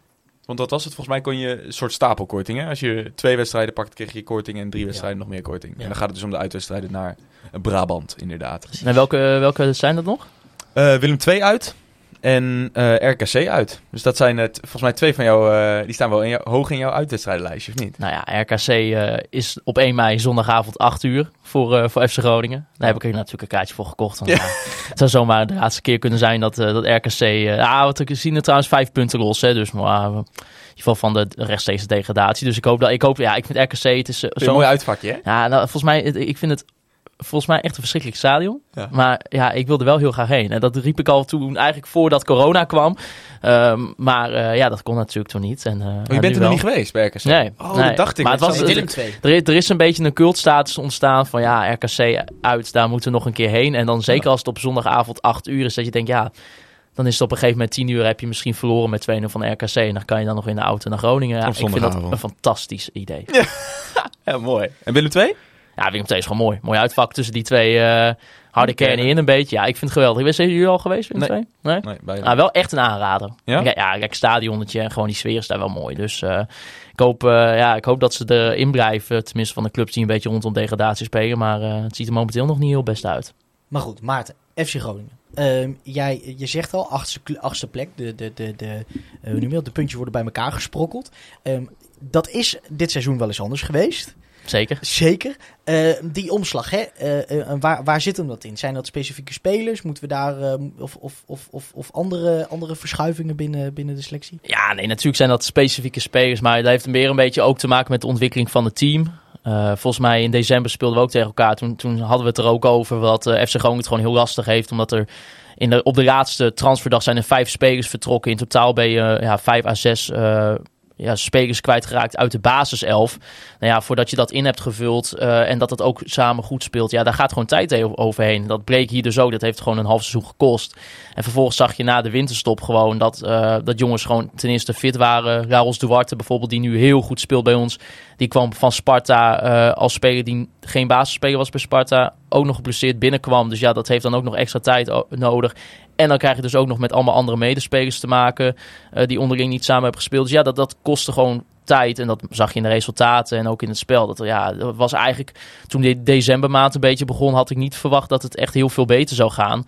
Want dat was het, volgens mij kon je een soort stapelkorting. Hè? Als je twee wedstrijden pakt, kreeg je korting en drie wedstrijden nog meer korting. Ja. En dan gaat het dus om de uitwedstrijden naar Brabant, inderdaad. En welke, welke zijn dat nog? Eh, Willem 2 uit en eh, RKC uit. Dus dat zijn het, volgens mij twee van jou, eh, die staan wel in jou, hoog in jouw uitwedstrijdenlijstje, of niet? Nou ja, RKC eh, is op 1 mei zondagavond 8 uur voor, voor FC Groningen. Daar heb ik er natuurlijk een kaartje voor gekocht. Want, Ja. het zou zomaar de laatste keer kunnen zijn dat, dat RKC... ah, wat ik zien er trouwens vijf punten los. Hè, dus maar, in ieder geval van de rechtstreekse degradatie. Dus ik hoop dat... Ik hoop, ja, ik vind RKC... Het is Zo'n mooi uitvakje, hè? Ja, nou, volgens mij, ik vind het volgens mij echt een verschrikkelijk stadion. Ja. Maar ja, ik wilde wel heel graag heen. En dat riep ik al toen, eigenlijk voordat corona kwam. Ehm, maar eh, ja, dat kon natuurlijk toen niet. En, eh, ja, Oh, je bent er nog niet geweest bij RKC? Nee, Oh, nee. dat dacht ik. Maar het was- Willem 2. Er, is- er is een beetje een cultstatus ontstaan van ja, RKC uit, daar moeten we nog een keer heen. En dan zeker als het op zondagavond 8 uur is, dat je denkt ja, dan is het op een gegeven moment 10 uur heb je misschien verloren met 2-0 van RKC. En dan kan je dan nog in de auto naar Groningen. Ja, ik vind dat een fantastisch idee. Ja, mooi. En Willem 2? Ja, Willem II is gewoon mooi. Mooi uitvak tussen die twee eh, harde kernen in een beetje. Ja, ik vind het geweldig. Zijn jullie al geweest, Willem Nee. II? Nee? Nee, bij Nou, wel echt een aanrader. Ja? Ja, ja kijk, stadionnetje en gewoon die sfeer is daar wel mooi. Dus eh, ik, hoop, eh, ja, ik hoop dat ze erin blijven. Tenminste van de clubs die een beetje rondom degradatie spelen. Maar eh, het ziet er momenteel nog niet heel best uit. Maar goed, Maarten, FC Groningen. Ehm, jij, je zegt al, achtste, plek, de, de, de, de, eh, dat? de puntjes worden bij elkaar gesprokkeld. Ehm, dat is dit seizoen wel eens anders geweest. Zeker. Zeker. Eh, die omslag, hè? Eh, eh, waar, waar zit hem dat in? Zijn dat specifieke spelers? Moeten we daar eh, of, of, of, of, of andere, andere verschuivingen binnen, binnen de selectie? Ja, nee, natuurlijk zijn dat specifieke spelers. Maar dat heeft meer een beetje ook te maken met de ontwikkeling van het team. Volgens mij in december speelden we ook tegen elkaar. Toen, toen hadden we het er ook over eh, FC Groningen het gewoon heel lastig heeft. Omdat er in de, op de laatste transferdag zijn er vijf spelers vertrokken. In totaal ben je ja, vijf à zes ja, spelers kwijtgeraakt uit de basiself. Nou ja, voordat je dat in hebt gevuld eh, en dat het ook samen goed speelt. Ja, daar gaat gewoon tijd overheen. Dat bleek hier dus ook. Dat heeft gewoon een half seizoen gekost. En vervolgens zag je na de winterstop gewoon dat, eh, dat jongens gewoon ten eerste fit waren. Raros Duarte bijvoorbeeld, die nu heel goed speelt bij ons. Die kwam van Sparta eh, als speler die geen basisspeler was bij Sparta. Ook nog geblesseerd binnenkwam. Dus ja, dat heeft dan ook nog extra tijd nodig. En dan krijg je dus ook nog met allemaal andere medespelers te maken. eh, die onderling niet samen hebben gespeeld. Dus ja, dat, dat kostte gewoon tijd. En dat zag je in de resultaten en ook in het spel. Dat, ja, dat was eigenlijk toen de decembermaand een beetje begon, had ik niet verwacht dat het echt heel veel beter zou gaan.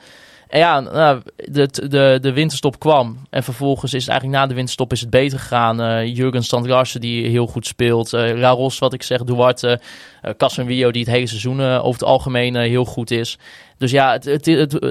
Ja, nou, de, de, de winterstop kwam. En vervolgens is het eigenlijk na de winterstop is het beter gegaan. Eh Jurgen Standlarsen die heel goed speelt. eh Laros, wat ik zeg, Duarte. eh Casemiro die het hele seizoen over het algemeen heel goed is. Dus ja, het, het, het, eh,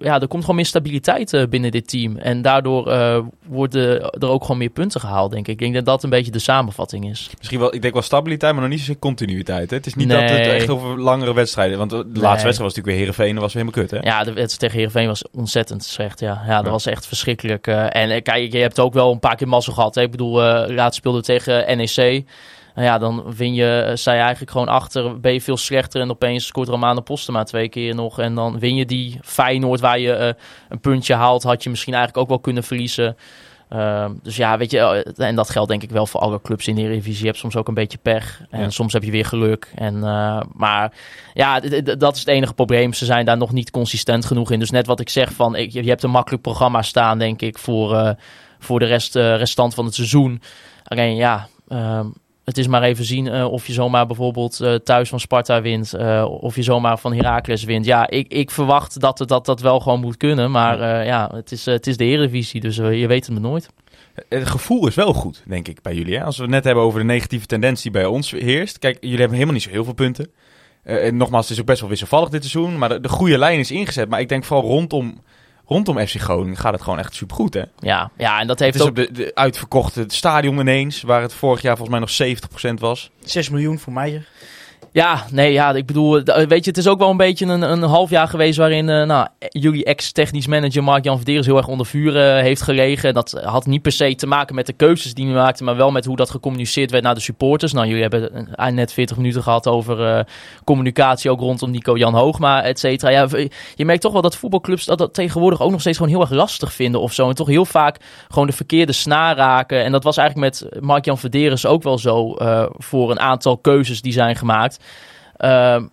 ja, er komt gewoon meer stabiliteit eh, binnen dit team. En daardoor eh, worden er ook gewoon meer punten gehaald, denk ik. Ik denk dat dat een beetje de samenvatting is. Misschien wel, ik denk wel stabiliteit, maar nog niet zozeer continuïteit. Hè? Het is niet dat het echt over langere wedstrijden... Want de laatste Nee. wedstrijd was natuurlijk weer Heerenveen. Dat was weer helemaal kut, hè? Ja, de wedstrijd tegen Heerenveen was ontzettend slecht. Ja, ja dat Ja. was echt verschrikkelijk. en kijk, je hebt ook wel een paar keer mazzel gehad. Hè? Ik bedoel, eh laatst speelde we tegen NEC. Nou ja, dan win je, eh, sta je eigenlijk gewoon achter, ben je veel slechter en opeens scoort Romano Postema twee keer nog. En dan win je die Feyenoord waar je eh, een puntje haalt, had je misschien eigenlijk ook wel kunnen verliezen. Ehm, dus ja, weet je, eh, en dat geldt denk ik wel voor alle clubs in de Eredivisie. Je hebt soms ook een beetje pech en Ja. soms heb je weer geluk. En, eh, maar ja, dat is het enige probleem. Ze zijn daar nog niet consistent genoeg in. Dus net wat ik zeg, van, ik, je hebt een makkelijk programma staan, denk ik, voor, eh, voor de rest, eh, restant van het seizoen. Alleen ja, ehm, het is maar even zien eh, of je zomaar bijvoorbeeld eh, thuis van Sparta wint. eh, of je zomaar van Heracles wint. Ja, ik, ik verwacht dat, het- dat dat wel gewoon moet kunnen. Maar ja, het is, het is de Eredivisie, dus je weet het maar nooit. Het gevoel is wel goed, denk ik, bij jullie. Hè? Als we het net hebben over de negatieve tendens die bij ons heerst. Kijk, jullie hebben helemaal niet zo heel veel punten. En nogmaals, het is ook best wel wisselvallig dit seizoen. Maar de, de goede lijn is ingezet. Maar ik denk vooral rondom, rondom FC Groningen gaat het gewoon echt supergoed, hè? Ja, ja en dat Het heeft is ook... op de, de uitverkochte stadion ineens, waar het vorig jaar volgens mij nog 70% was. 6 miljoen voor Meijer. Ja, nee, ja, ik bedoel, d- weet je, het is ook wel een beetje een, een half jaar geweest waarin eh, nou, jullie ex-technisch manager Mark-Jan Verderes heel erg onder vuur eh, heeft gelegen. Dat had niet per se te maken met de keuzes die hij maakte, maar wel met hoe dat gecommuniceerd werd naar de supporters. Nou, jullie hebben eh, net 40 minuten gehad over eh, communicatie ook rondom Nico-Jan Hoogma, et cetera. Ja, je merkt toch wel dat voetbalclubs dat, dat tegenwoordig ook nog steeds gewoon heel erg lastig vinden of zo. En toch heel vaak gewoon de verkeerde snaar raken. En dat was eigenlijk met Mark-Jan Verderes ook wel zo eh, voor een aantal keuzes die zijn gemaakt. gemaakt. Um,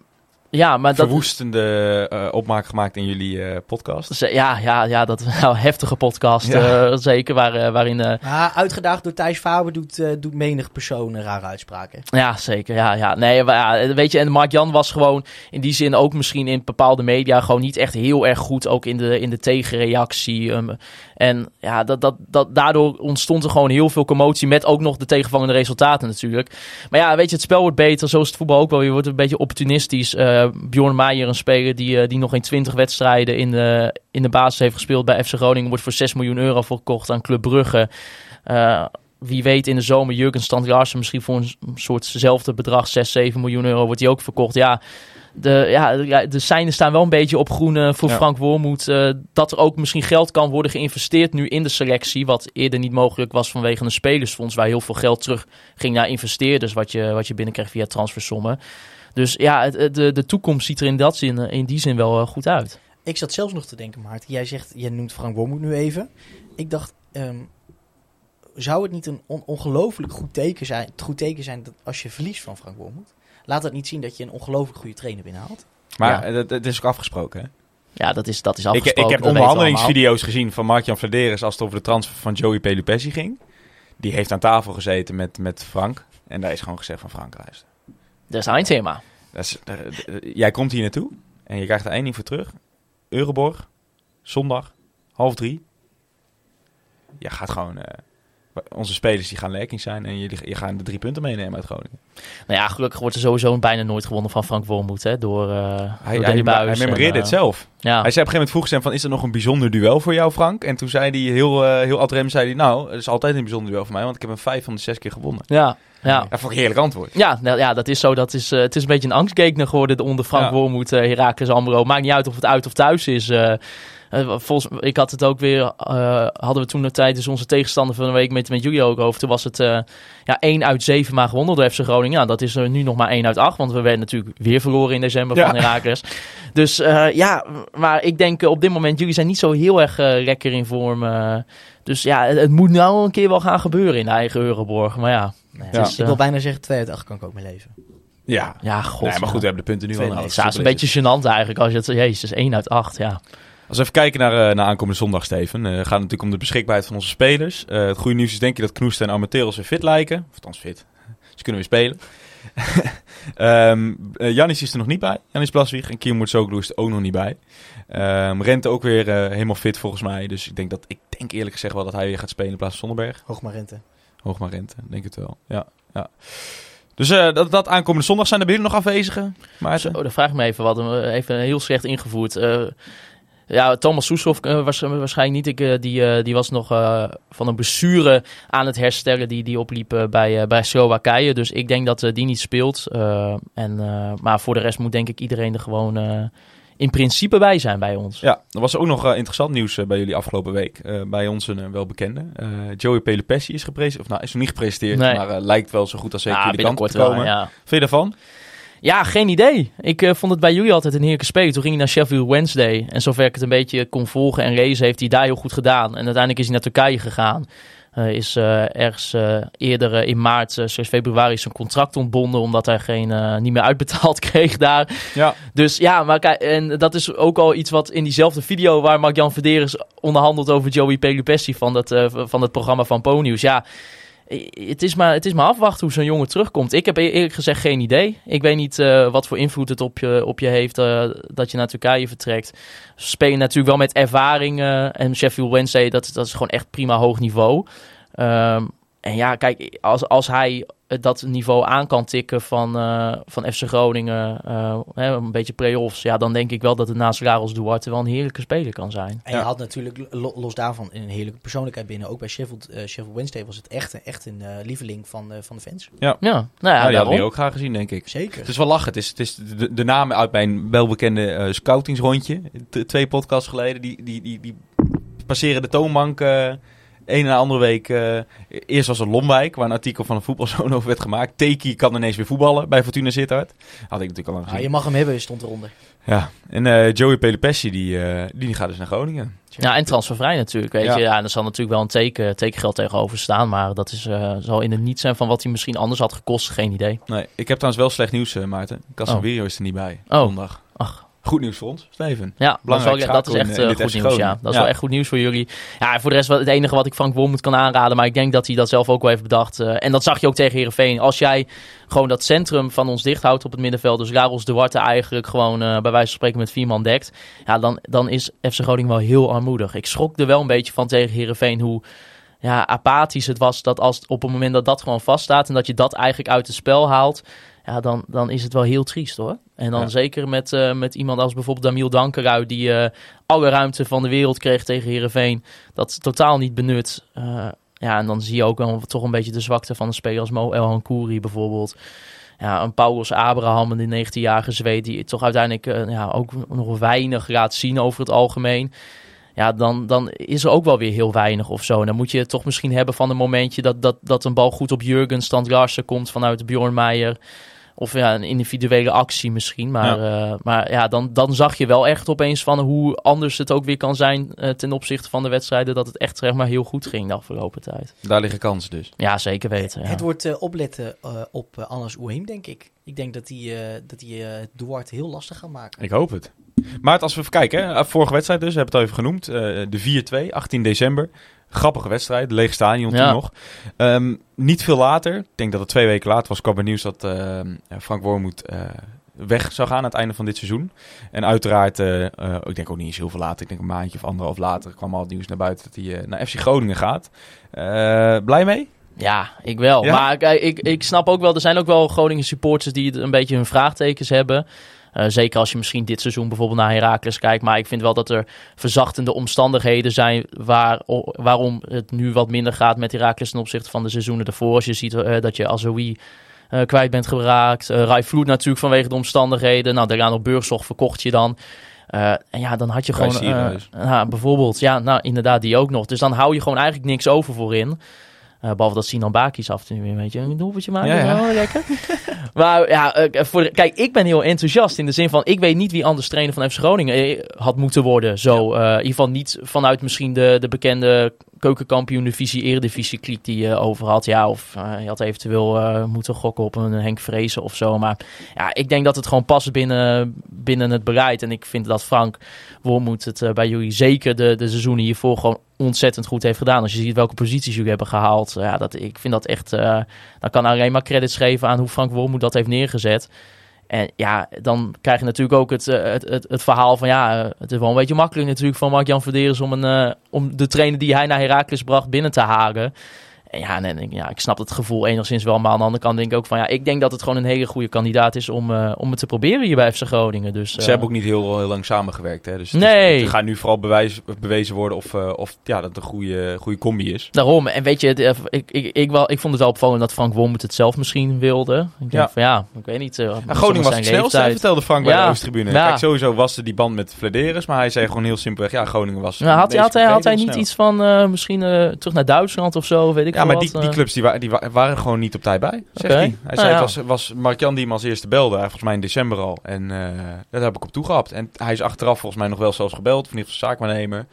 ja, maar dat... Verwoestende eh, opmaak gemaakt in jullie eh, podcast. Z- Ja, ja, ja, dat nou, heftige podcast, Ja. eh, zeker. Waar, waarin, eh, Maar uitgedaagd door Thijs Faber doet, doet menig persoon een rare uitspraken. ja, zeker. Ja, ja. Nee, maar, ja, weet je, en Mark-Jan was gewoon in die zin ook misschien in bepaalde media gewoon niet echt heel erg goed. Ook in de, in de tegenreactie. ehm, en ja, dat, dat, dat, daardoor ontstond er gewoon heel veel commotie. Met ook nog de tegenvallende resultaten natuurlijk. Maar ja, weet je, het spel wordt beter. Zo is het voetbal ook wel. Je wordt een beetje opportunistisch. Eh Bjorn Meijer, een speler die, eh, die nog in 20 wedstrijden in de, in de basis heeft gespeeld bij FC Groningen. Wordt voor 6 miljoen euro verkocht aan Club Brugge. Eh, wie weet in de zomer Jurgen Strand misschien voor een soortzelfde bedrag, 6, 7 miljoen euro, wordt hij ook verkocht. Ja, de, ja, de seinen staan wel een beetje op groen eh, voor Ja. Frank Wormoed. eh, dat er ook misschien geld kan worden geïnvesteerd nu in de selectie. Wat eerder niet mogelijk was vanwege een spelersfonds. Waar heel veel geld terug ging naar investeerders. Wat je, wat je binnenkrijgt via transfersommen. Dus ja, de, de toekomst ziet er in, dat zin, in die zin wel eh, goed uit. Ik zat zelfs nog te denken, Maarten. Jij zegt, jij noemt Frank Wormoed nu even. Ik dacht, ehm, zou het niet een on- ongelooflijk goed teken zijn, goed teken zijn dat als je verliest van Frank Wormoed? Laat dat niet zien dat je een ongelooflijk goede trainer binnenhaalt? Maar Ja. dat, dat is ook afgesproken, hè? Ja, dat is, dat is afgesproken. ik heb dat onderhandelingsvideo's gezien van Mark-Jan Vladeris als het over de transfer van Joey Pelupessi ging. Die heeft aan tafel gezeten met, met Frank. En daar is gewoon gezegd van Frank, luister. Dat is eindthema. Dat is, eh, eh, jij komt hier naartoe en je krijgt er één ding voor terug. Euroborg, zondag, half drie. Je gaat gewoon... eh, onze spelers die gaan lekking zijn en jullie je gaan de drie punten meenemen uit Groningen. Nou ja, gelukkig wordt er sowieso bijna nooit gewonnen van Frank Wormoed. Hè, door, eh Hij, door hij, memoreerde het eh, zelf. Ja, Hij zei op een gegeven moment vroeg ze hem van, is er nog een bijzonder duel voor jou, Frank? En toen zei hij heel, eh heel ad rem, zei hij, nou, het is altijd een bijzonder duel voor mij, want ik heb hem vijf van de zes keer gewonnen. ja, ja. Dat vond ik een heerlijk antwoord. Ja, nou, ja, dat is zo. Dat is, het is een beetje een angstgekner geworden onder Frank Ja. Wormoed, uh, Heracles Ambro. Maakt niet uit of het uit of thuis is. Eh. Volgens, ik had het ook weer, eh, hadden we toen de tijdens onze tegenstander van de week met, met jullie ook over. Toen was het eh ja, 1 uit 7 maar gewonnen door FC Groningen. Ja, dat is er nu nog maar 1 uit 8, want we werden natuurlijk weer verloren in december Ja. van Heracles. Dus eh, ja, maar ik denk op dit moment, jullie zijn niet zo heel erg lekker in vorm. dus ja, het, het moet nou een keer wel gaan gebeuren in de eigen Euroborg. Maar ja, is, Ik eh, wil bijna zeggen, 2 uit 8 kan ik ook mee leven. Ja. ja, god. nee, maar goed, we hebben de punten nu al. Nou, het is een beetje gênant eigenlijk als je het... Jezus, 1 uit 8, ja. Als we even kijken naar, eh, naar aankomende zondag, Steven. eh gaat het natuurlijk om de beschikbaarheid van onze spelers. Eh, het goede nieuws is denk je dat Knoest en Amateros weer fit lijken. Of althans fit. Ze kunnen weer spelen. Ehm eh, Janis is er nog niet bij. Janis Plaswieg en Kiermoet Soglu is er ook nog niet bij. Ehm Rente ook weer helemaal fit volgens mij. Dus ik denk, dat, ik denk eerlijk gezegd wel dat hij weer gaat spelen in plaats van Zonderberg. Hoogma Rente. Hoogma Rente, denk het wel. Ja, ja. Dus eh, dat, dat aankomende zondag zijn er binnen nog afwezigen. Maarten? Zo, dan vraag ik me even wat. Even heel slecht ingevoerd. Eh, ja, Thomas Soeshoff eh, was waarschijnlijk niet. Ik, eh, die, eh, die was nog eh, van een blessure aan het herstellen die, die opliep eh, bij, eh, bij Slowakije. Dus ik denk dat eh, die niet speelt. Eh, en, eh, maar voor de rest moet denk ik iedereen er gewoon eh, in principe bij zijn bij ons. Ja, er was ook nog eh, interessant nieuws eh, bij jullie afgelopen week. Eh, bij ons een eh, welbekende. Eh, Joey Pelopessi is gepresenteerd. Of nou, is nog niet gepresenteerd, Nee. maar eh, lijkt wel zo goed als zeker Ja, jullie kant te wel, komen. ja. Vind je daarvan? Ja, geen idee. Ik eh, vond het bij jullie altijd een heerlijke speler. Toen ging hij naar Sheffield Wednesday. En zover ik het een beetje kon volgen en lezen, heeft hij daar heel goed gedaan. En uiteindelijk is hij naar Turkije gegaan. Is eh, ergens eh, eerder in maart, uh, 6 februari, zijn contract ontbonden. Omdat hij geen, niet meer uitbetaald kreeg daar. Ja. Dus ja, maar kijk, en dat is ook al iets wat in diezelfde video waar Mark-Jan Verderes onderhandelt over Joey Pelupessi van, dat, van het programma van Po-nieuws. Ja, het is, maar, het is maar afwachten hoe zo'n jongen terugkomt. Ik heb e- eerlijk gezegd geen idee. Ik weet niet eh, wat voor invloed het op je, op je heeft eh, dat je naar Turkije vertrekt. Ze spelen natuurlijk wel met ervaring. eh, en Sheffield Wednesday, dat, dat is gewoon echt prima hoog niveau. Ehm, en ja, kijk, als, als hij dat niveau aan kan tikken van, eh, van FC Groningen, eh, hè, een beetje play-offs, ja, dan denk ik wel dat het naast Raros Duarte wel een heerlijke speler kan zijn. En je Ja. had natuurlijk lo- los daarvan een heerlijke persoonlijkheid binnen. Ook bij Sheffield, eh, Sheffield Wednesday was het echt, echt een eh, lieveling van, eh, van de fans. Ja, nou ja, Ja, die hadden we ook graag gezien, denk ik. Zeker. Het is wel lachen. Het is, het is de, de naam uit mijn welbekende eh, scoutingsrondje. twee podcasts geleden. Die, die, die, die passeren de toonbank eh een en andere week. eh, eerst was het Lomwijk, waar een artikel van een voetbalzoon over werd gemaakt. Teki kan ineens weer voetballen bij Fortuna Sittard. Had ik natuurlijk al lang Ah, gezien. je mag hem hebben, stond eronder. Ja, en eh, Joey Pelopessi, die, eh, die gaat dus naar Groningen. Ja, en transfervrij natuurlijk, weet Ja. je. Ja, en er zal natuurlijk wel een teken, tekengeld tegenover staan, maar dat is, eh, zal in het niet zijn van wat hij misschien anders had gekost, geen idee. Nee, ik heb trouwens wel slecht nieuws, Maarten. Casemiro is er niet bij. Oh. Zondag. Goed nieuws voor ons, Steven. Ja, dat is, Belangrijk wel, dat is schakel echt eh, eh, goed nieuws. Ja. Dat is Ja. wel echt goed nieuws voor jullie. Ja, en voor de rest, wat- het enige wat ik Frank Wormoed kan aanraden, maar ik denk dat hij dat zelf ook wel heeft bedacht. eh, en dat zag je ook tegen Herenveen. Als jij gewoon dat centrum van ons dicht houdt op het middenveld, dus Laros Duarte eigenlijk gewoon eh, bij wijze van spreken met vier man dekt, ja, dan, dan is FC Groningen wel heel armoedig. Ik schrok er wel een beetje van tegen Herenveen hoe ja, apathisch het was dat als op het moment dat dat gewoon vaststaat en dat je dat eigenlijk uit het spel haalt, ja, dan, dan is het wel heel triest hoor. En dan Ja. zeker met, eh, met iemand als bijvoorbeeld Damiel Dankeruit, die eh, alle ruimte van de wereld kreeg tegen Herenveen, dat totaal niet benut. Eh, ja, en dan zie je ook wel toch een beetje de zwakte van een speler als Mo El Hankouri bijvoorbeeld. Ja, een Paulus Abraham, een 19-jarige Zweed, die toch uiteindelijk ja, ook nog weinig laat zien over het algemeen. Ja, dan, dan is er ook wel weer heel weinig of zo. En dan moet je het toch misschien hebben van een momentje dat, dat, dat een bal goed op Jurgen Stand Larsen komt vanuit Bjorn Meijer. Of ja, een individuele actie misschien. Maar ja, maar ja dan, dan zag je wel echt opeens van hoe anders het ook weer kan zijn eh, ten opzichte van de wedstrijden. Dat het echt zeg maar heel goed ging de afgelopen tijd. Daar liggen kansen dus. Ja, zeker weten. Ja. Het wordt eh, opletten eh, op uh, Anas Oeheem, denk ik. Ik denk dat hij uh, dat hij uh, Duarte heel lastig gaat maken. Ik hoop het. Maar als we even kijken, hè, vorige wedstrijd dus, we hebben het al even genoemd. Uh, de 4-2, 18 december. Grappige wedstrijd, leeg stadion ja. toen nog. Um, niet veel later, ik denk dat het twee weken later was, kwam er nieuws dat uh, Frank Wormoed uh, weg zou gaan aan het einde van dit seizoen. En uiteraard, uh, ik denk ook niet eens heel veel later, ik denk een maandje of anderhalf later, kwam al het nieuws naar buiten dat hij naar FC Groningen gaat. Eh, blij mee? Ja, ik wel. Ja? Maar kijk, ik, ik snap ook wel, er zijn ook wel Groningen supporters die een beetje hun vraagtekens hebben. Uh, zeker als je misschien dit seizoen bijvoorbeeld naar Heracles kijkt. Maar ik vind wel dat er verzachtende omstandigheden zijn waar, waarom het nu wat minder gaat met Heracles ten opzichte van de seizoenen ervoor. Als je ziet uh, dat je Azoui uh, kwijt bent geraakt. Uh, Rai Vloed natuurlijk vanwege de omstandigheden. Nou, daarna op Burgzorg verkocht je dan. Uh, en ja, dan had je gewoon... Uh, bijvoorbeeld, ja, nou inderdaad, die ook nog. Dus dan hou je gewoon eigenlijk niks over voorin. Uh, behalve dat Sinan Bakis af en toe weer een beetje een doelpuntje maken. Ja, ja. Oh, lekker. maar ja, uh, voor de, kijk, ik ben heel enthousiast in de zin van... ik weet niet wie anders trainer van FC Groningen eh, had moeten worden. Zo, ja. uh, in ieder geval niet vanuit misschien de, de bekende keukenkampioen-divisie, eredivisie kliek die je over had. Ja, of uh, je had eventueel uh, moeten gokken op een Henk Vrezen of zo. Maar ja, ik denk dat het gewoon past binnen, binnen het bereid. En ik vind dat Frank Wormoed het eh, bij jullie zeker de, de seizoenen hiervoor gewoon ontzettend goed heeft gedaan. Als je ziet welke posities jullie hebben gehaald. Ja, dat, ik vind dat echt... eh dan kan alleen maar credits geven aan hoe Frank Wormoed dat heeft neergezet. En ja, dan krijg je natuurlijk ook het, eh, het, het, verhaal van ja, eh, het is wel een beetje makkelijk natuurlijk van Mark-Jan Verderes om, een, eh, om de trainer die hij naar Heracles bracht binnen te hagen. En ja, en, en, ja, ik snap het gevoel enigszins wel, maar aan de andere kant denk ik ook van ja, ik denk dat het gewoon een hele goede kandidaat is om, eh, om het te proberen hier bij FC Groningen. Dus, Ze eh, hebben ook niet heel, heel lang samengewerkt. Hè? Dus het is- Nee. het gaat nu vooral bewijs, bewezen worden of, eh, of ja, dat het een goede, goede combi is. Daarom, en weet je, het, eh, ik, ik, ik, wel, ik vond het wel opvallend dat Frank Wormoed het zelf misschien wilde. Ik denk Ja. van ja, ik weet niet. eh, En met Groningen was het snelste, vertelde Frank bij de Oosttribune. Ja. Kijk, sowieso was er die band met Flederis, maar hij zei gewoon heel simpelweg, ja, Groningen was... Ja, had, het had, hij, had hij niet iets van eh, misschien eh, terug naar Duitsland of zo, weet ik Ja, maar die, die eh. clubs die, wa- die wa- waren gewoon niet op tijd bij, zegt Oké. hij. Hij Nou zei, het was, was Mark-Jan die hem als eerste belde, volgens mij in december al. En eh daar heb ik op toegehapt. En hij is achteraf volgens mij nog wel zelfs gebeld, in ieder geval zaakwaarnemer.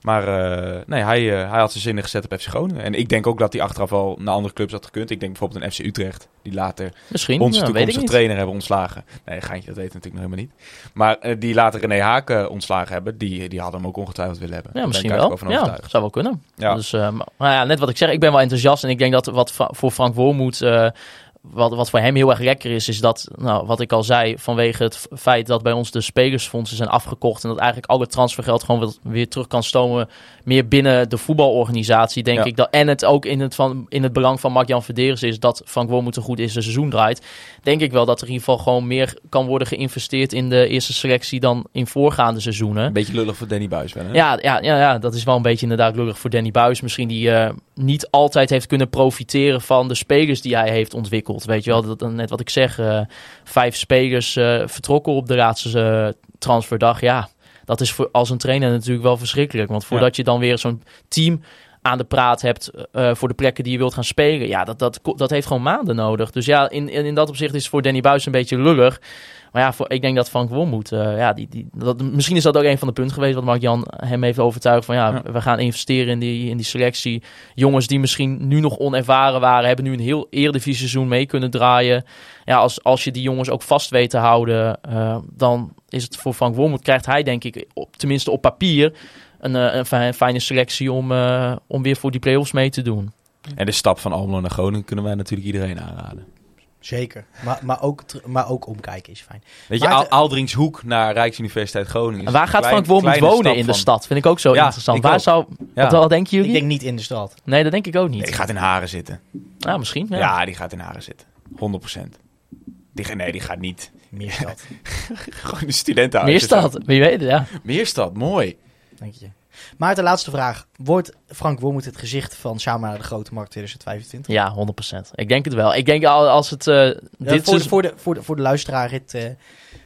Maar eh, nee, hij, eh, hij had zijn zinnen gezet op FC Groningen. En ik denk ook dat hij achteraf wel naar andere clubs had gekund. Ik denk bijvoorbeeld een FC Utrecht, die later Misschien, onze ja, toekomstige niet. trainer hebben ontslagen. Nee, Geintje, dat weet natuurlijk nog helemaal niet. Maar eh, die later René Haak eh, ontslagen hebben, die, die hadden hem ook ongetwijfeld willen hebben. Ja, misschien wel. Ja, zou wel kunnen. Ja. Dus, maar maar ja, net wat ik zeg, ik ben wel enthousiast. En ik denk dat wat voor Frank Wormoed, wat, wat voor hem heel erg lekker is, is dat, nou, wat ik al zei, vanwege het feit dat bij ons de spelersfondsen zijn afgekocht. En dat eigenlijk al het transfergeld gewoon weer, terug kan stomen. Meer binnen de voetbalorganisatie, denk Ja. ik. Dat, en het ook in het, van, in het belang van Mark-Jan Verderes is dat Frank Wormoed een goed eerste seizoen draait. Denk ik wel dat er in ieder geval gewoon meer kan worden geïnvesteerd in de eerste selectie dan in voorgaande seizoenen. Een beetje lullig voor Danny Buis wel, hè? Ja, ja, ja, ja, dat is wel een beetje inderdaad lullig voor Danny Buis. Misschien die eh, niet altijd heeft kunnen profiteren van de spelers die hij heeft ontwikkeld. Weet je wel, dat, net wat ik zeg. eh, vijf spelers eh, vertrokken op de raadse eh, transferdag. Ja, dat is voor, als een trainer natuurlijk wel verschrikkelijk. Want voordat je dan weer zo'n team aan de praat hebt eh, voor de plekken die je wilt gaan spelen. Ja, dat, dat, dat heeft gewoon maanden nodig. Dus ja, in, in, in dat opzicht is het voor Danny Buis een beetje lullig. Maar ja, voor, ik denk dat Frank Wormoed, eh ja, die, die, dat, misschien is dat ook een van de punten geweest wat Mark-Jan hem heeft overtuigd van ja, Ja. we gaan investeren in die, in die selectie. Jongens die misschien nu nog onervaren waren, hebben nu een heel eredivisie seizoen mee kunnen draaien. Ja, als, als je die jongens ook vast weet te houden, eh, dan is het voor Frank Wormoed, krijgt hij denk ik, op, tenminste op papier, een, eh, een fijne selectie om, eh, om weer voor die play-offs mee te doen. En de stap van Almelo naar Groningen kunnen wij natuurlijk iedereen aanraden. Zeker. Maar, maar, ook, maar ook omkijken is fijn. Weet je, Maar Al het- Aaldringshoek naar Rijksuniversiteit Groningen. En waar gaat klein- Frank Wormoed wonen in de van- stad? Vind ik ook zo Ja, interessant. ik Waar ook. zou, Ja. wat, wat denken jullie? Ik denk niet in de stad. Nee, dat denk ik ook niet. Nee, die gaat in Haren zitten. Ah, misschien. Ja. Ja. die gaat in Haren zitten. 100%. Die, nee, die gaat niet. Meer stad, Gewoon een studentenhuis. Meerstad, wie weet ja. Meerstad, mooi. Je. Maar de laatste vraag. Wordt Frank Wormoed het gezicht van Samen naar de Grote Markt 2025? Ja, 100%. Ik denk het wel. Ik denk al als het eh, Ja, dit voor, de, voor, de, voor, de, voor de luisteraar het, eh,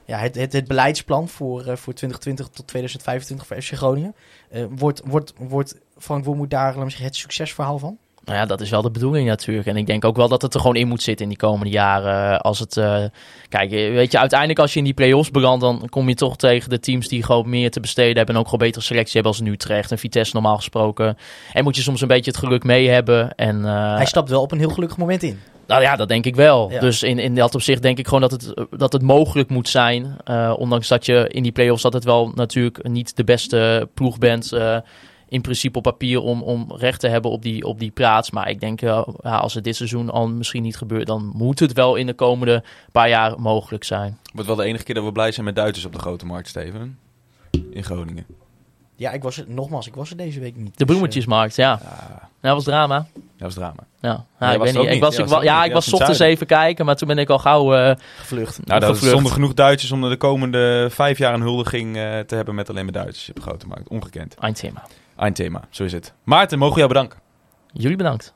ja, het, het, het beleidsplan voor, eh, voor 2020 tot 2025 voor FC Groningen. Eh, wordt, wordt, wordt Frank Wormoed daar het succesverhaal van? Nou ja, dat is wel de bedoeling natuurlijk. En ik denk ook wel dat het er gewoon in moet zitten in die komende jaren. Als het, eh, kijk, eh, weet je, uiteindelijk als je in die play-offs belandt, dan kom je toch tegen de teams die gewoon meer te besteden hebben en ook gewoon betere selectie hebben als Utrecht en Vitesse normaal gesproken. En moet je soms een beetje het geluk mee hebben. En, eh, Hij stapt wel op een heel gelukkig moment in. Nou ja, dat denk ik wel. Ja. Dus in, in dat opzicht denk ik gewoon dat het, dat het mogelijk moet zijn. Eh, ondanks dat je in die play-offs dat het wel natuurlijk niet de beste ploeg bent. Eh, in principe op papier om, om recht te hebben op die, op die plaats. Maar ik denk, eh, ja, als het dit seizoen al misschien niet gebeurt, dan moet het wel in de komende paar jaar mogelijk zijn. Wordt wel de enige keer dat we blij zijn met Duitsers op de Grote Markt, Steven. In Groningen. Ja, ik was er, nogmaals, ik was er deze week niet. De Dus, bloemetjesmarkt, ja. Ja, Dat was drama. dat was drama. Ja, Nee, ik was weet niet. Ik was, Ja, ik was ja, ik was ochtends even kijken, maar toen ben ik al gauw eh, eh, gevlucht. Nou, Gevlucht. stonden genoeg Duitsers om de komende vijf jaar een huldiging eh, te hebben met alleen maar Duitsers op de Grote Markt. Ongekend. eindthema. Eindthema, zo is het. Maarten, mogen we jou bedanken. Jullie bedankt.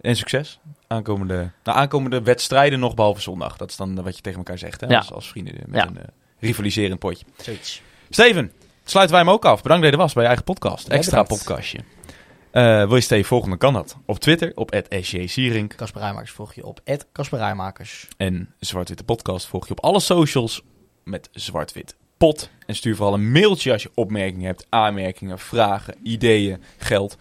En succes. Aankomende, nou, aankomende wedstrijden nog, behalve zondag. Dat is dan wat je tegen elkaar zegt, hè? Ja. Als, als vrienden met Ja. een eh, rivaliserend potje. Zoiets. Steven, sluiten wij hem ook af. Bedankt dat je er was bij je eigen podcast. Jij Extra bedankt. podcastje. Eh, wil je Steven volgen, dan kan dat. Op Twitter, op @sjsierink. Kasper Rijmakers volg je op Kasper Rijmakers. En Zwart-Witte Podcast volg je op alle socials met Zwart-Wit Pot. En stuur vooral een mailtje als je opmerkingen hebt, aanmerkingen, vragen, ideeën, geld.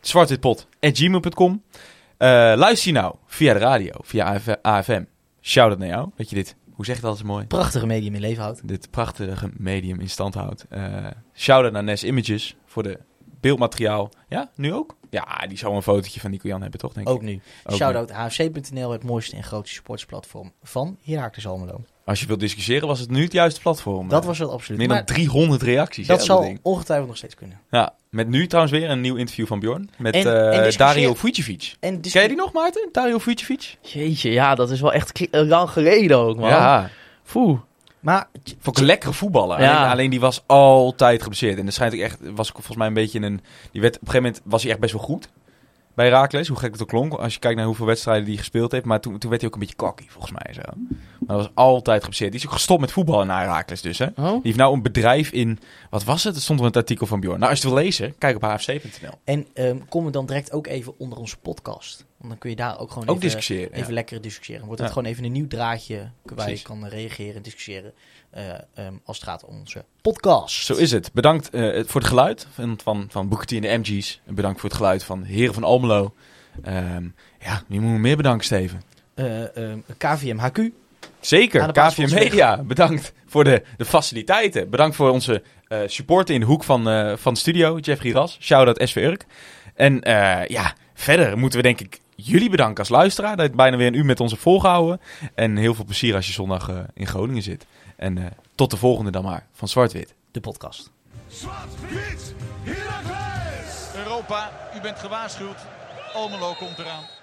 Zwartwitpot.gmail.com uh, Luister je nou via de radio, via AF- AFM. Shout-out naar jou, dat je dit hoe zeg je dat eens mooi? Prachtige medium in leven houdt. Dit prachtige medium in stand houdt. Eh shout-out naar Nes Images voor de beeldmateriaal. Ja, nu ook? Ja, die zou een fotootje van Nico Jan hebben, toch? Denk Ook ik. nu. Ook Shoutout hfc.nl, het mooiste en grootste supportsplatform van Heracles Almelo. Als je wilt discussiëren, was het nu het juiste platform. Dat was het absoluut. Meer dan Maar 300 reacties. dat hè, zal ding. ongetwijfeld nog steeds kunnen. Ja, met nu trouwens weer een nieuw interview van Bjorn. Met En- eh, en Dario Vucevic. En Ken je die nog, Maarten? Dario Vucevic? Jeetje, ja, dat is wel echt lang geleden ook, man. Ja, Poeh. Maar vond ik een lekkere voetballer. Ja. Alleen, alleen die was altijd geblesseerd. En dat schijnt ook echt, was ik volgens mij een beetje een... Die werd, op een gegeven moment was hij echt best wel goed bij Herakles. Hoe gek het ook klonk, als je kijkt naar hoeveel wedstrijden die gespeeld heeft. Maar toen, toen werd hij ook een beetje cocky, volgens mij. Zo. Maar hij was altijd geblesseerd. Die is ook gestopt met voetballen naar Herakles dus, hè. Oh? Die heeft nou een bedrijf in... Wat was het? Het stond er in het artikel van Bjorn. Nou, als je het wil lezen, kijk op hfc.nl. En ehm kom er dan direct ook even onder onze podcast. Want dan kun je daar ook gewoon Ook even, discussiëren. even ja. lekker discussiëren. Wordt het Ja. gewoon even een nieuw draadje waar je kan reageren en discussiëren. eh, ehm, als het gaat om onze podcast. Zo is het. Bedankt eh, voor het geluid van, van, van Booker T en de MG's. En bedankt voor het geluid van Heren van Almelo. Ehm, ja, wie moet me meer bedanken, Steven? Eh, ehm, KVM HQ. Zeker, KVM. Media. Bedankt voor de, de faciliteiten. Bedankt voor onze eh, supporter in de hoek van, eh, van de studio, Jeffrey Ras. Shout-out SV Urk. En eh, ja, verder moeten we denk ik jullie bedanken als luisteraar. Dat je bijna weer een uur met ons hebt volgehouden. En heel veel plezier als je zondag eh, in Groningen zit. En eh, tot de volgende dan maar, van Zwart-Wit. De podcast. Zwart-wit! Europa, u bent gewaarschuwd. Almelo komt eraan.